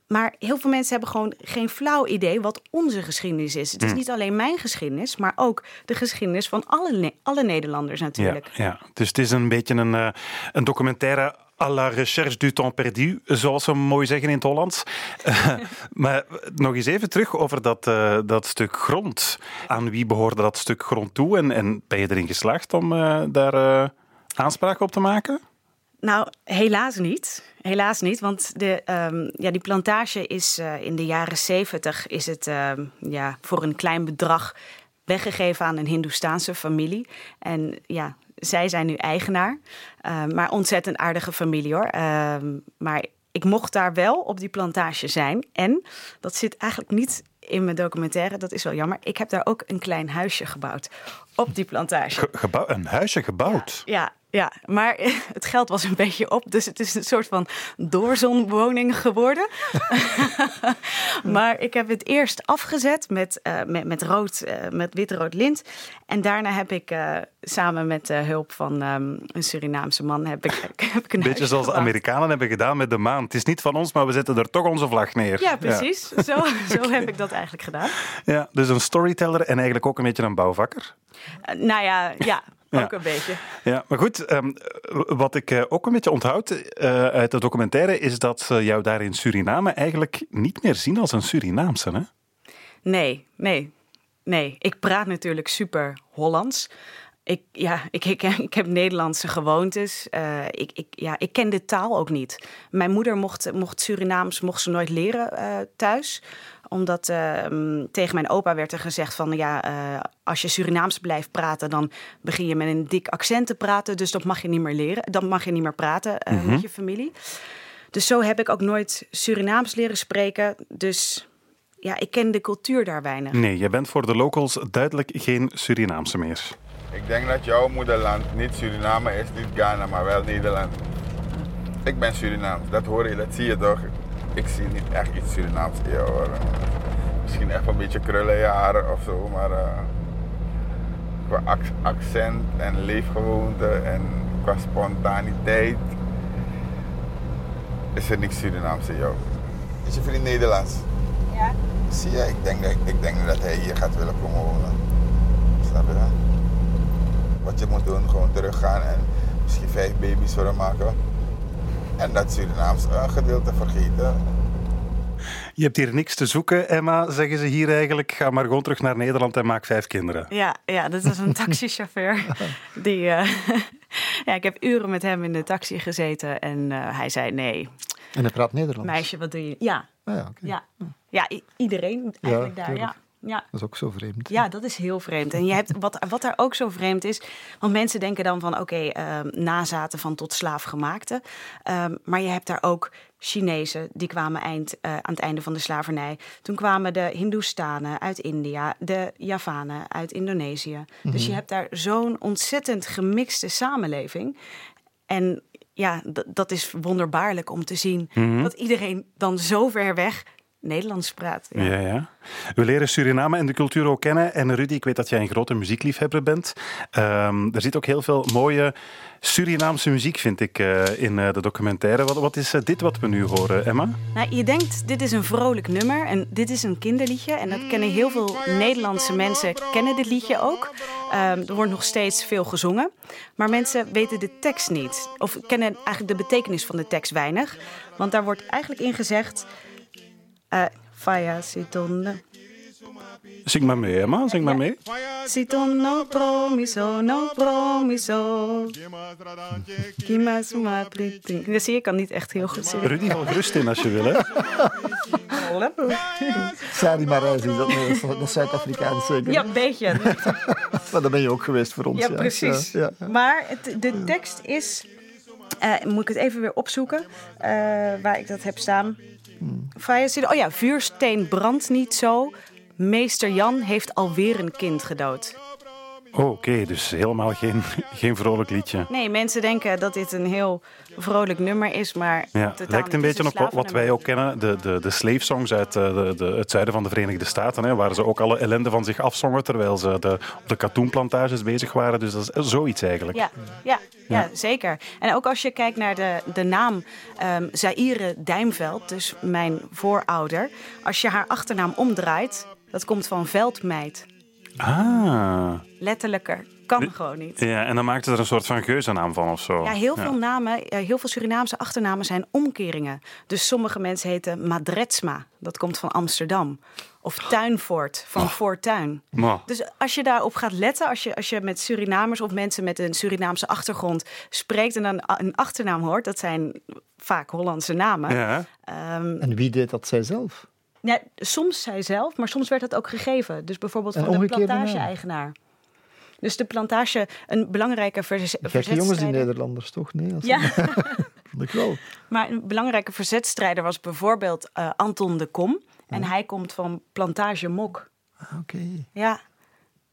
Maar heel veel mensen hebben gewoon geen flauw idee wat onze geschiedenis is. Het is Mm. niet alleen mijn geschiedenis, maar ook de geschiedenis van alle, alle Nederlanders natuurlijk. Ja, ja, dus het is een beetje een, uh, een documentaire à la recherche du temps perdu, zoals ze mooi zeggen in het Hollands. Uh, maar nog eens even terug over dat, uh, dat stuk grond. Aan wie behoorde dat stuk grond toe en, en ben je erin geslaagd om daar aanspraak op te maken? Nou, helaas niet. Helaas niet, want de, um, ja, die plantage is in de jaren zeventig is het uh, ja, voor een klein bedrag weggegeven aan een Hindoestaanse familie. En ja, zij zijn nu eigenaar. Uh, maar ontzettend aardige familie hoor. maar ik mocht daar wel op die plantage zijn. En dat zit eigenlijk niet in mijn documentaire, dat is wel jammer. Ik heb daar ook een klein huisje gebouwd op die plantage. Ge gebouw, een huisje gebouwd? Ja, ja, Ja, maar het geld was een beetje op, dus het is een soort van doorzonwoning geworden. maar ik heb het eerst afgezet met, uh, met, met, rood, uh, met wit-rood lint. En daarna heb ik uh, samen met de hulp van um, een Surinaamse man heb ik, heb ik een Beetje zoals de Amerikanen hebben gedaan met de maan. Het is niet van ons, maar we zetten er toch onze vlag neer. Ja, precies. Ja. Zo, zo heb ik dat eigenlijk gedaan. Ja, dus een storyteller en eigenlijk ook een beetje een bouwvakker. nou ja, ja, ook ja. een beetje. Ja, maar goed, um, wat ik uh, ook een beetje onthoud uh, uit de documentaire is dat ze jou daar in Suriname eigenlijk niet meer zien als een Surinaamse, hè? Nee, nee, nee. Ik praat natuurlijk super Hollands. Ik, ja, ik, ik, ik heb Nederlandse gewoontes. Uh, ik, ik, ja, ik ken de taal ook niet. Mijn moeder mocht, mocht Surinaams mocht ze nooit leren uh, thuis omdat uh, tegen mijn opa werd er gezegd van ja, uh, als je Surinaams blijft praten, dan begin je met een dik accent te praten. Dus dat mag je niet meer leren. Dan mag je niet meer praten uh, mm -hmm. met je familie. Dus zo heb ik ook nooit Surinaams leren spreken. Dus ja, ik ken de cultuur daar weinig. Nee, je bent voor de locals duidelijk geen Surinaamse meer. Ik denk dat jouw moederland niet Suriname is, niet Ghana, maar wel Nederland. Ik ben Surinaams, dat hoor je, dat zie je toch? Ik zie niet echt iets Surinaams in jou hoor. Misschien echt een beetje krullenjaren of zo, maar uh, qua accent en leefgewoonte en qua spontaniteit is er niks Surinaams in jou. Is je vriend Nederlands? Ja. Zie je, ik denk, dat, ik denk dat hij hier gaat willen komen wonen. Snap je dat? Wat je moet doen, gewoon teruggaan en misschien vijf baby's hem maken. En dat Surinaams gedeelte vergeten. Je hebt hier niks te zoeken, Emma, zeggen ze hier eigenlijk. Ga maar gewoon terug naar Nederland en maak vijf kinderen. Ja, ja dat is een taxichauffeur. Die, uh, ja, ik heb uren met hem in de taxi gezeten en uh, hij zei nee. En hij praat Nederlands? Meisje, wat doe je? Ja. Ah, ja, okay. ja. ja, iedereen eigenlijk ja, daar. Ja. Ja. Dat is ook zo vreemd. Ja, dat is heel vreemd. En je hebt, wat, wat daar ook zo vreemd is, want mensen denken dan van oké, okay, uh, nazaten van tot slaafgemaakte. Um, maar je hebt daar ook Chinezen, die kwamen eind, uh, aan het einde van de slavernij. Toen kwamen de Hindoestanen uit India, de Javanen uit Indonesië. Dus je hebt daar zo'n ontzettend gemixte samenleving. En ja, dat is wonderbaarlijk om te zien mm-hmm. dat iedereen dan zo ver weg Nederlands praat. Ja. ja. Ja, We leren Suriname en de cultuur ook kennen. En Rudy, ik weet dat jij een grote muziekliefhebber bent. Um, er zit ook heel veel mooie Surinaamse muziek, vind ik, uh, in uh, de documentaire. Wat, wat is uh, dit wat we nu horen, Emma? Nou, je denkt, dit is een vrolijk nummer en dit is een kinderliedje. En dat kennen heel veel Nederlandse mensen, kennen dit liedje ook. Um, er wordt nog steeds veel gezongen. Maar mensen weten de tekst niet. Of kennen eigenlijk de betekenis van de tekst weinig. Want daar wordt eigenlijk in gezegd... Faya Sitonne. Zing maar mee, Emma. Zing maar mee. Siton no promiso, no promiso. Kimasuma priting. Dat zie je, ik kan niet echt heel goed zingen. Rudy, val gerust in als je wil, hè. Sari Marais is dat, dat Zuid-Afrikaanse. Ja, een beetje. maar dan ben je ook geweest voor ons. Ja, precies. Ja, ja. Maar het, de tekst is... Uh, moet ik het even weer opzoeken, uh, waar ik dat heb staan. Hmm. Oh ja, vuursteen brandt niet zo. Meester Jan heeft alweer een kind gedood. Oh, Oké, okay, dus helemaal geen, geen vrolijk liedje. Nee, mensen denken dat dit een heel vrolijk nummer is, maar... Ja, het lijkt een beetje op wat wij ook kennen, de, de, de slave songs uit de, de, het zuiden van de Verenigde Staten, hè, waar ze ook alle ellende van zich afzongen terwijl ze de, op de katoenplantages bezig waren. Dus dat is zoiets eigenlijk. Ja, ja, ja. ja zeker. En ook als je kijkt naar de, de naam um, Zaire Dijmveld, dus mijn voorouder, als je haar achternaam omdraait, dat komt van veldmeid. Ah. Letterlijker. Kan gewoon niet. Ja, en dan maakt het er een soort van geuzennaam van of zo. Ja, heel veel namen, heel veel Surinaamse achternamen zijn omkeringen. Dus sommige mensen heten Madretsma. Dat komt van Amsterdam. Of Tuinvoort, van oh. Fortuin. Oh. Dus als je daarop gaat letten, als je, als je met Surinamers of mensen met een Surinaamse achtergrond spreekt en dan een achternaam hoort, dat zijn vaak Hollandse namen. Ja. Um, en wie deed dat zijzelf? Ja, soms zij zelf, maar soms werd dat ook gegeven. Dus bijvoorbeeld van de plantage-eigenaar. Dus de plantage, een belangrijke vers Kijk, jongens die Nederlanders toch? Nee, als ja. vond ik wel. Maar een belangrijke verzetstrijder was bijvoorbeeld uh, Anton de Kom. En hij komt van plantage Mok. Ah, Oké. Okay. Ja.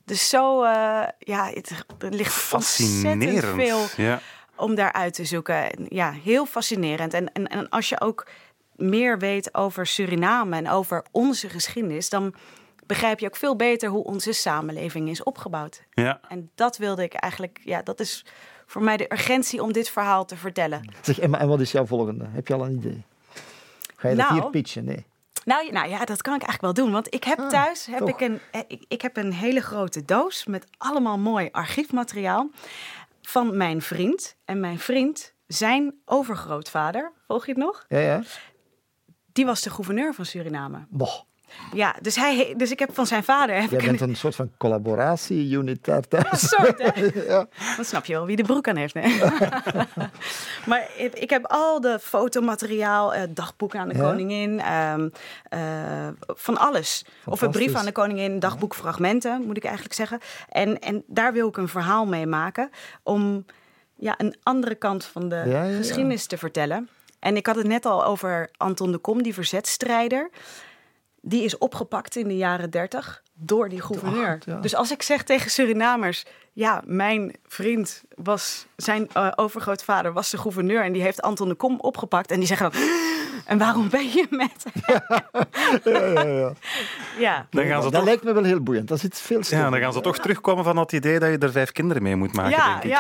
Dus zo, eh, ja, het, er ligt ontzettend Fascinerend. veel Ja. om daaruit te zoeken. En Ja, heel fascinerend. En, en, en als je ook meer weet over Suriname en over onze geschiedenis, dan begrijp je ook veel beter hoe onze samenleving is opgebouwd. Ja. En dat wilde ik eigenlijk, ja, dat is voor mij de urgentie om dit verhaal te vertellen. Zeg, Emma, en wat is jouw volgende? Heb je al een idee? Ga je dat Nou. hier pitchen? Nee. Nou, nou ja, dat kan ik eigenlijk wel doen. Want ik heb thuis heb toch. ik een, eh, ik, ik heb een hele grote doos met allemaal mooi archiefmateriaal van mijn vriend. En mijn vriend, zijn overgrootvader, volg je het nog? Ja, ja. Die was de gouverneur van Suriname. Ja, dus, hij, dus ik heb van zijn vader... Jij bent een soort van collaboratie-unit daar thuis. Soort, hè? ja. Dan snap je wel wie de broek aan heeft. Nee. maar ik, ik heb al de fotomateriaal, eh, dagboeken aan de Ja? koningin, ehm, eh, van alles. Of een brief aan de koningin, dagboekfragmenten, moet ik eigenlijk zeggen. En, en daar wil ik een verhaal mee maken om ja, een andere kant van de geschiedenis te vertellen. En ik had het net al over Anton de Kom, die verzetstrijder. Die is opgepakt in de jaren 30 door die gouverneur. ja. Dus als ik zeg tegen Surinamers... ja, mijn vriend was... zijn eh, overgrootvader was de gouverneur... en die heeft Anton de Kom opgepakt... en die zeggen dan... en waarom ben je met hem?" ja, ja, ja. Ja. Dan gaan ze dat toch- lijkt me wel heel boeiend. Dat zit veel Ja, dan gaan ze toch terugkomen van dat idee dat je er vijf kinderen mee moet maken, Ja, denk ik. ja.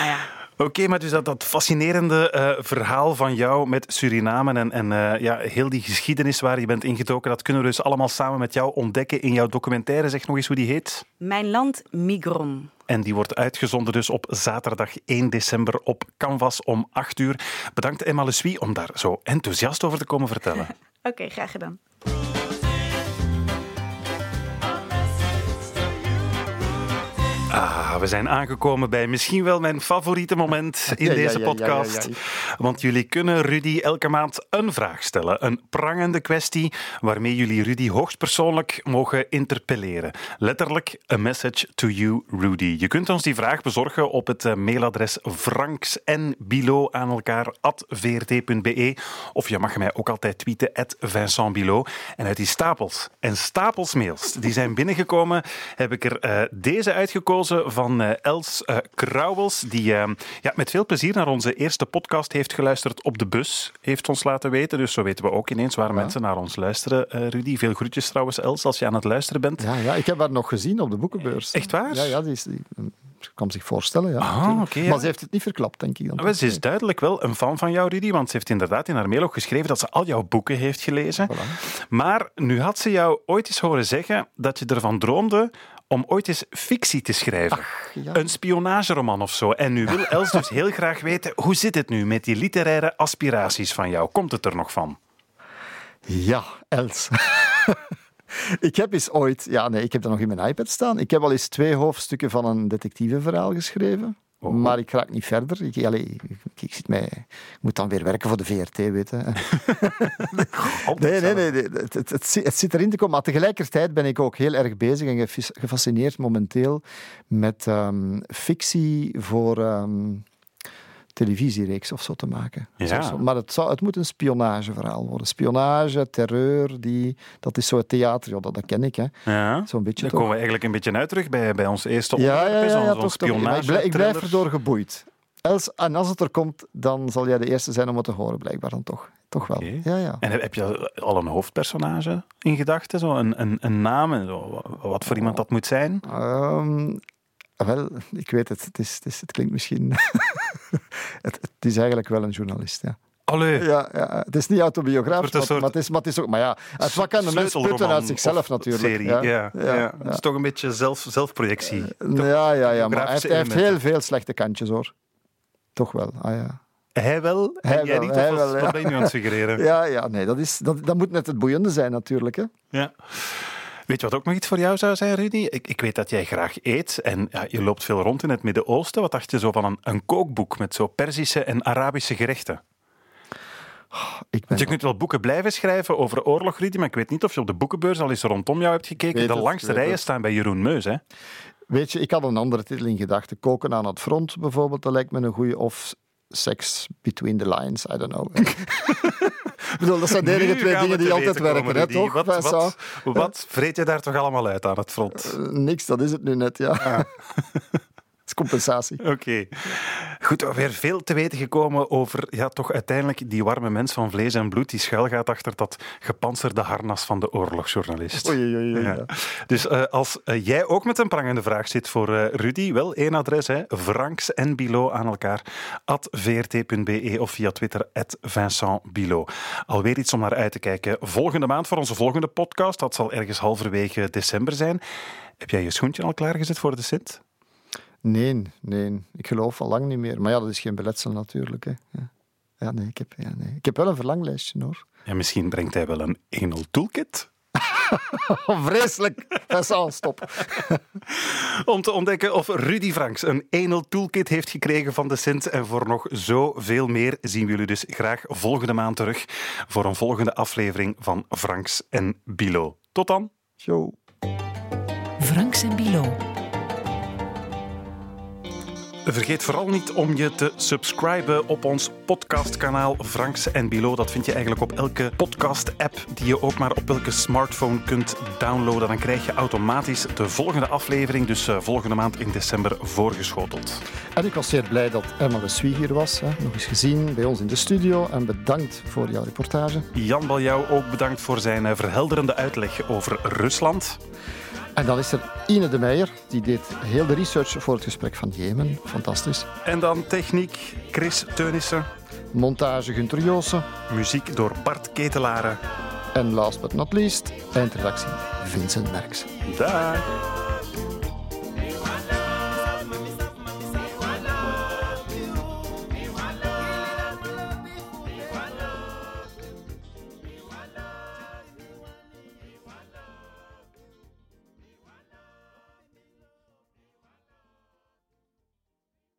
Ah ja. Oké, maar dus dat, dat fascinerende eh, verhaal van jou met Suriname en, en eh, ja, heel die geschiedenis waar je bent ingedoken, dat kunnen we dus allemaal samen met jou ontdekken in jouw documentaire. Zeg nog eens hoe die heet. Mijn land Migron. En die wordt uitgezonden dus op zaterdag 1 december op Canvas om 8 uur. Bedankt Emma Le Suy om daar zo enthousiast over te komen vertellen. Oké, graag gedaan. Ah, we zijn aangekomen bij misschien wel mijn favoriete moment in Ja, deze ja, podcast. ja, Want jullie kunnen Rudy elke maand een vraag stellen. Een prangende kwestie waarmee jullie Rudy hoogstpersoonlijk mogen interpelleren. Letterlijk, a message to you, Rudy. Je kunt ons die vraag bezorgen op het eh, mailadres franks en bilo aan elkaar at vrt.be. Of je mag mij ook altijd tweeten, at Vincent Bilot. En uit die stapels en stapels mails die zijn binnengekomen, heb ik er eh, deze uitgekozen van eh, Els eh Krauwels, die eh, ja, met veel plezier naar onze eerste podcast heeft geluisterd op de bus, heeft ons laten weten. Dus zo weten we ook ineens waar mensen naar ons luisteren. Rudy, veel groetjes trouwens, Els, als je aan het luisteren bent. Ja, ja, ik heb haar nog gezien op de boekenbeurs. Echt waar? Ja, ja die, is, die ze kwam zich voorstellen. Ja, Ah, ja. Maar ze heeft het niet verklapt, denk ik. Dan. Ah, ze is duidelijk wel een fan van jou, Rudy, want ze heeft inderdaad in haar mail ook geschreven dat ze al jouw boeken heeft gelezen. Maar nu had ze jou ooit eens horen zeggen dat je ervan droomde om ooit eens fictie te schrijven. ja. Een spionageroman of zo. En nu wil Els dus heel graag weten, hoe zit het nu met die literaire aspiraties van jou? Komt het er nog van? Ja, Els. ik heb eens ooit... Ja, nee, ik heb dat nog in mijn iPad staan. Ik heb al eens twee hoofdstukken van een detectiveverhaal geschreven. Oh. Maar ik raak niet verder. Ik, allee, ik, ik zit mij, ik moet dan weer werken voor de VRT, weet je. Nee, nee, nee. Het, het, het, zi- het zit erin te komen. Maar tegelijkertijd ben ik ook heel erg bezig en gefascineerd momenteel met ehm, fictie voor ehm, televisiereeks of zo te maken. Ja. Zo-. Maar het, zou, het moet een spionageverhaal worden. Spionage, terreur, die, dat is zo het theater. Ja, dat, dat ken ik, hè. Ja. Zo'n beetje Dan toch? komen we eigenlijk een beetje uit terug bij, bij ons eerste onderwerp. ja, ja, toch, spionage Ik blijf, ik blijf thriller. erdoor geboeid. Els, en als het er komt, dan zal jij de eerste zijn om het te horen, blijkbaar dan toch. Toch wel. Ja, ja. En heb je al een hoofdpersonage in gedachten? Zo een, een, een naam? zo, wat voor iemand dat moet zijn? Ehm, wel, ik weet het. Het, is, het, is, het klinkt misschien... het, het is eigenlijk wel een journalist, ja. Allee. Ja, ja, het is niet autobiografisch, Het wordt een maar, maar, het is, maar het is ook... Maar ja, het wat kan de mens putten uit zichzelf natuurlijk. Serie, ja. Ja, ja, Het is toch een beetje zelf, zelfprojectie. Toch ja, ja, ja, maar hij heeft, hij heeft heel veel slechte kantjes, hoor. Toch wel, ah ja. Hij wel, en Hij jij wel, niet? hij wel, ja. wat ben je nu aan het suggereren? Ja, ja, nee, dat, is, dat, dat moet net het boeiende zijn natuurlijk, hè. Ja. Weet je wat ook nog iets voor jou zou zijn, Rudy? Ik, ik weet dat jij graag eet en ja, je loopt veel rond in het Midden-Oosten. Wat dacht je zo van een, een kookboek met zo Perzische en Arabische gerechten? Want je kunt wel boeken blijven schrijven over oorlog, Rudy, maar ik weet niet of je op de boekenbeurs al eens rondom jou hebt gekeken. De langste rijen het. staan bij Jeroen Meus, hè? Weet je, ik had een andere titel in gedachten. Koken aan het front bijvoorbeeld, dat lijkt me een goede. Of sex between the lines, I don't know. Ik bedoel, dat zijn de enige twee dingen die altijd werken, hè, toch? Wat, wat, wat vreet je daar toch allemaal uit aan het front? Eh, niks, dat is het nu net, ja. is compensatie. Oké. Goed, weer veel te weten gekomen over ja, toch uiteindelijk die warme mens van vlees en bloed die schuilgaat achter dat gepantserde harnas van de oorlogsjournalist. Oei, oei, oei, Ja. ja. Dus eh, als eh, jij ook met een prangende vraag zit voor eh, Rudy, wel één adres, hè, Franks en Bilo aan elkaar, at vrt.be of via Twitter, at Vincent Bilo. Alweer iets om naar uit te kijken. Volgende maand voor onze volgende podcast, dat zal ergens halverwege december zijn. Heb jij je schoentje al klaargezet voor de Sint? Nee, nee. Ik geloof al lang niet meer. Maar ja, dat is geen beletsel natuurlijk. Hè. Ja. Ja, nee, ik heb, ja, nee. ik heb wel een verlanglijstje, hoor. Ja, misschien brengt hij wel een anal toolkit. Vreselijk. Vincent, stop. Om te ontdekken of Rudy Franks een anal toolkit heeft gekregen van de Sint. En voor nog zoveel meer zien we jullie dus graag volgende maand terug voor een volgende aflevering van Franks en Bilo. Tot dan. Ciao. Franks en Bilo. Vergeet vooral niet om je te subscriben op ons podcastkanaal Franks en Bilo. Dat vind je eigenlijk op elke podcast-app die je ook maar op welke smartphone kunt downloaden. Dan krijg je automatisch de volgende aflevering, dus eh, volgende maand in december, voorgeschoteld. En ik was zeer blij dat Emma de Swie hier was. Hè. Nog eens gezien bij ons in de studio. En bedankt voor jouw reportage. Jan Baljouw ook bedankt voor zijn eh, verhelderende uitleg over Rusland. En dan is er Ine de Meijer. Die deed heel de research voor het gesprek van Jemen. Fantastisch. En dan techniek Chris Teunissen. Montage Gunter Joossen. Muziek door Bart Ketelaren. En last but not least, eindredactie Vincent Merks. Dag.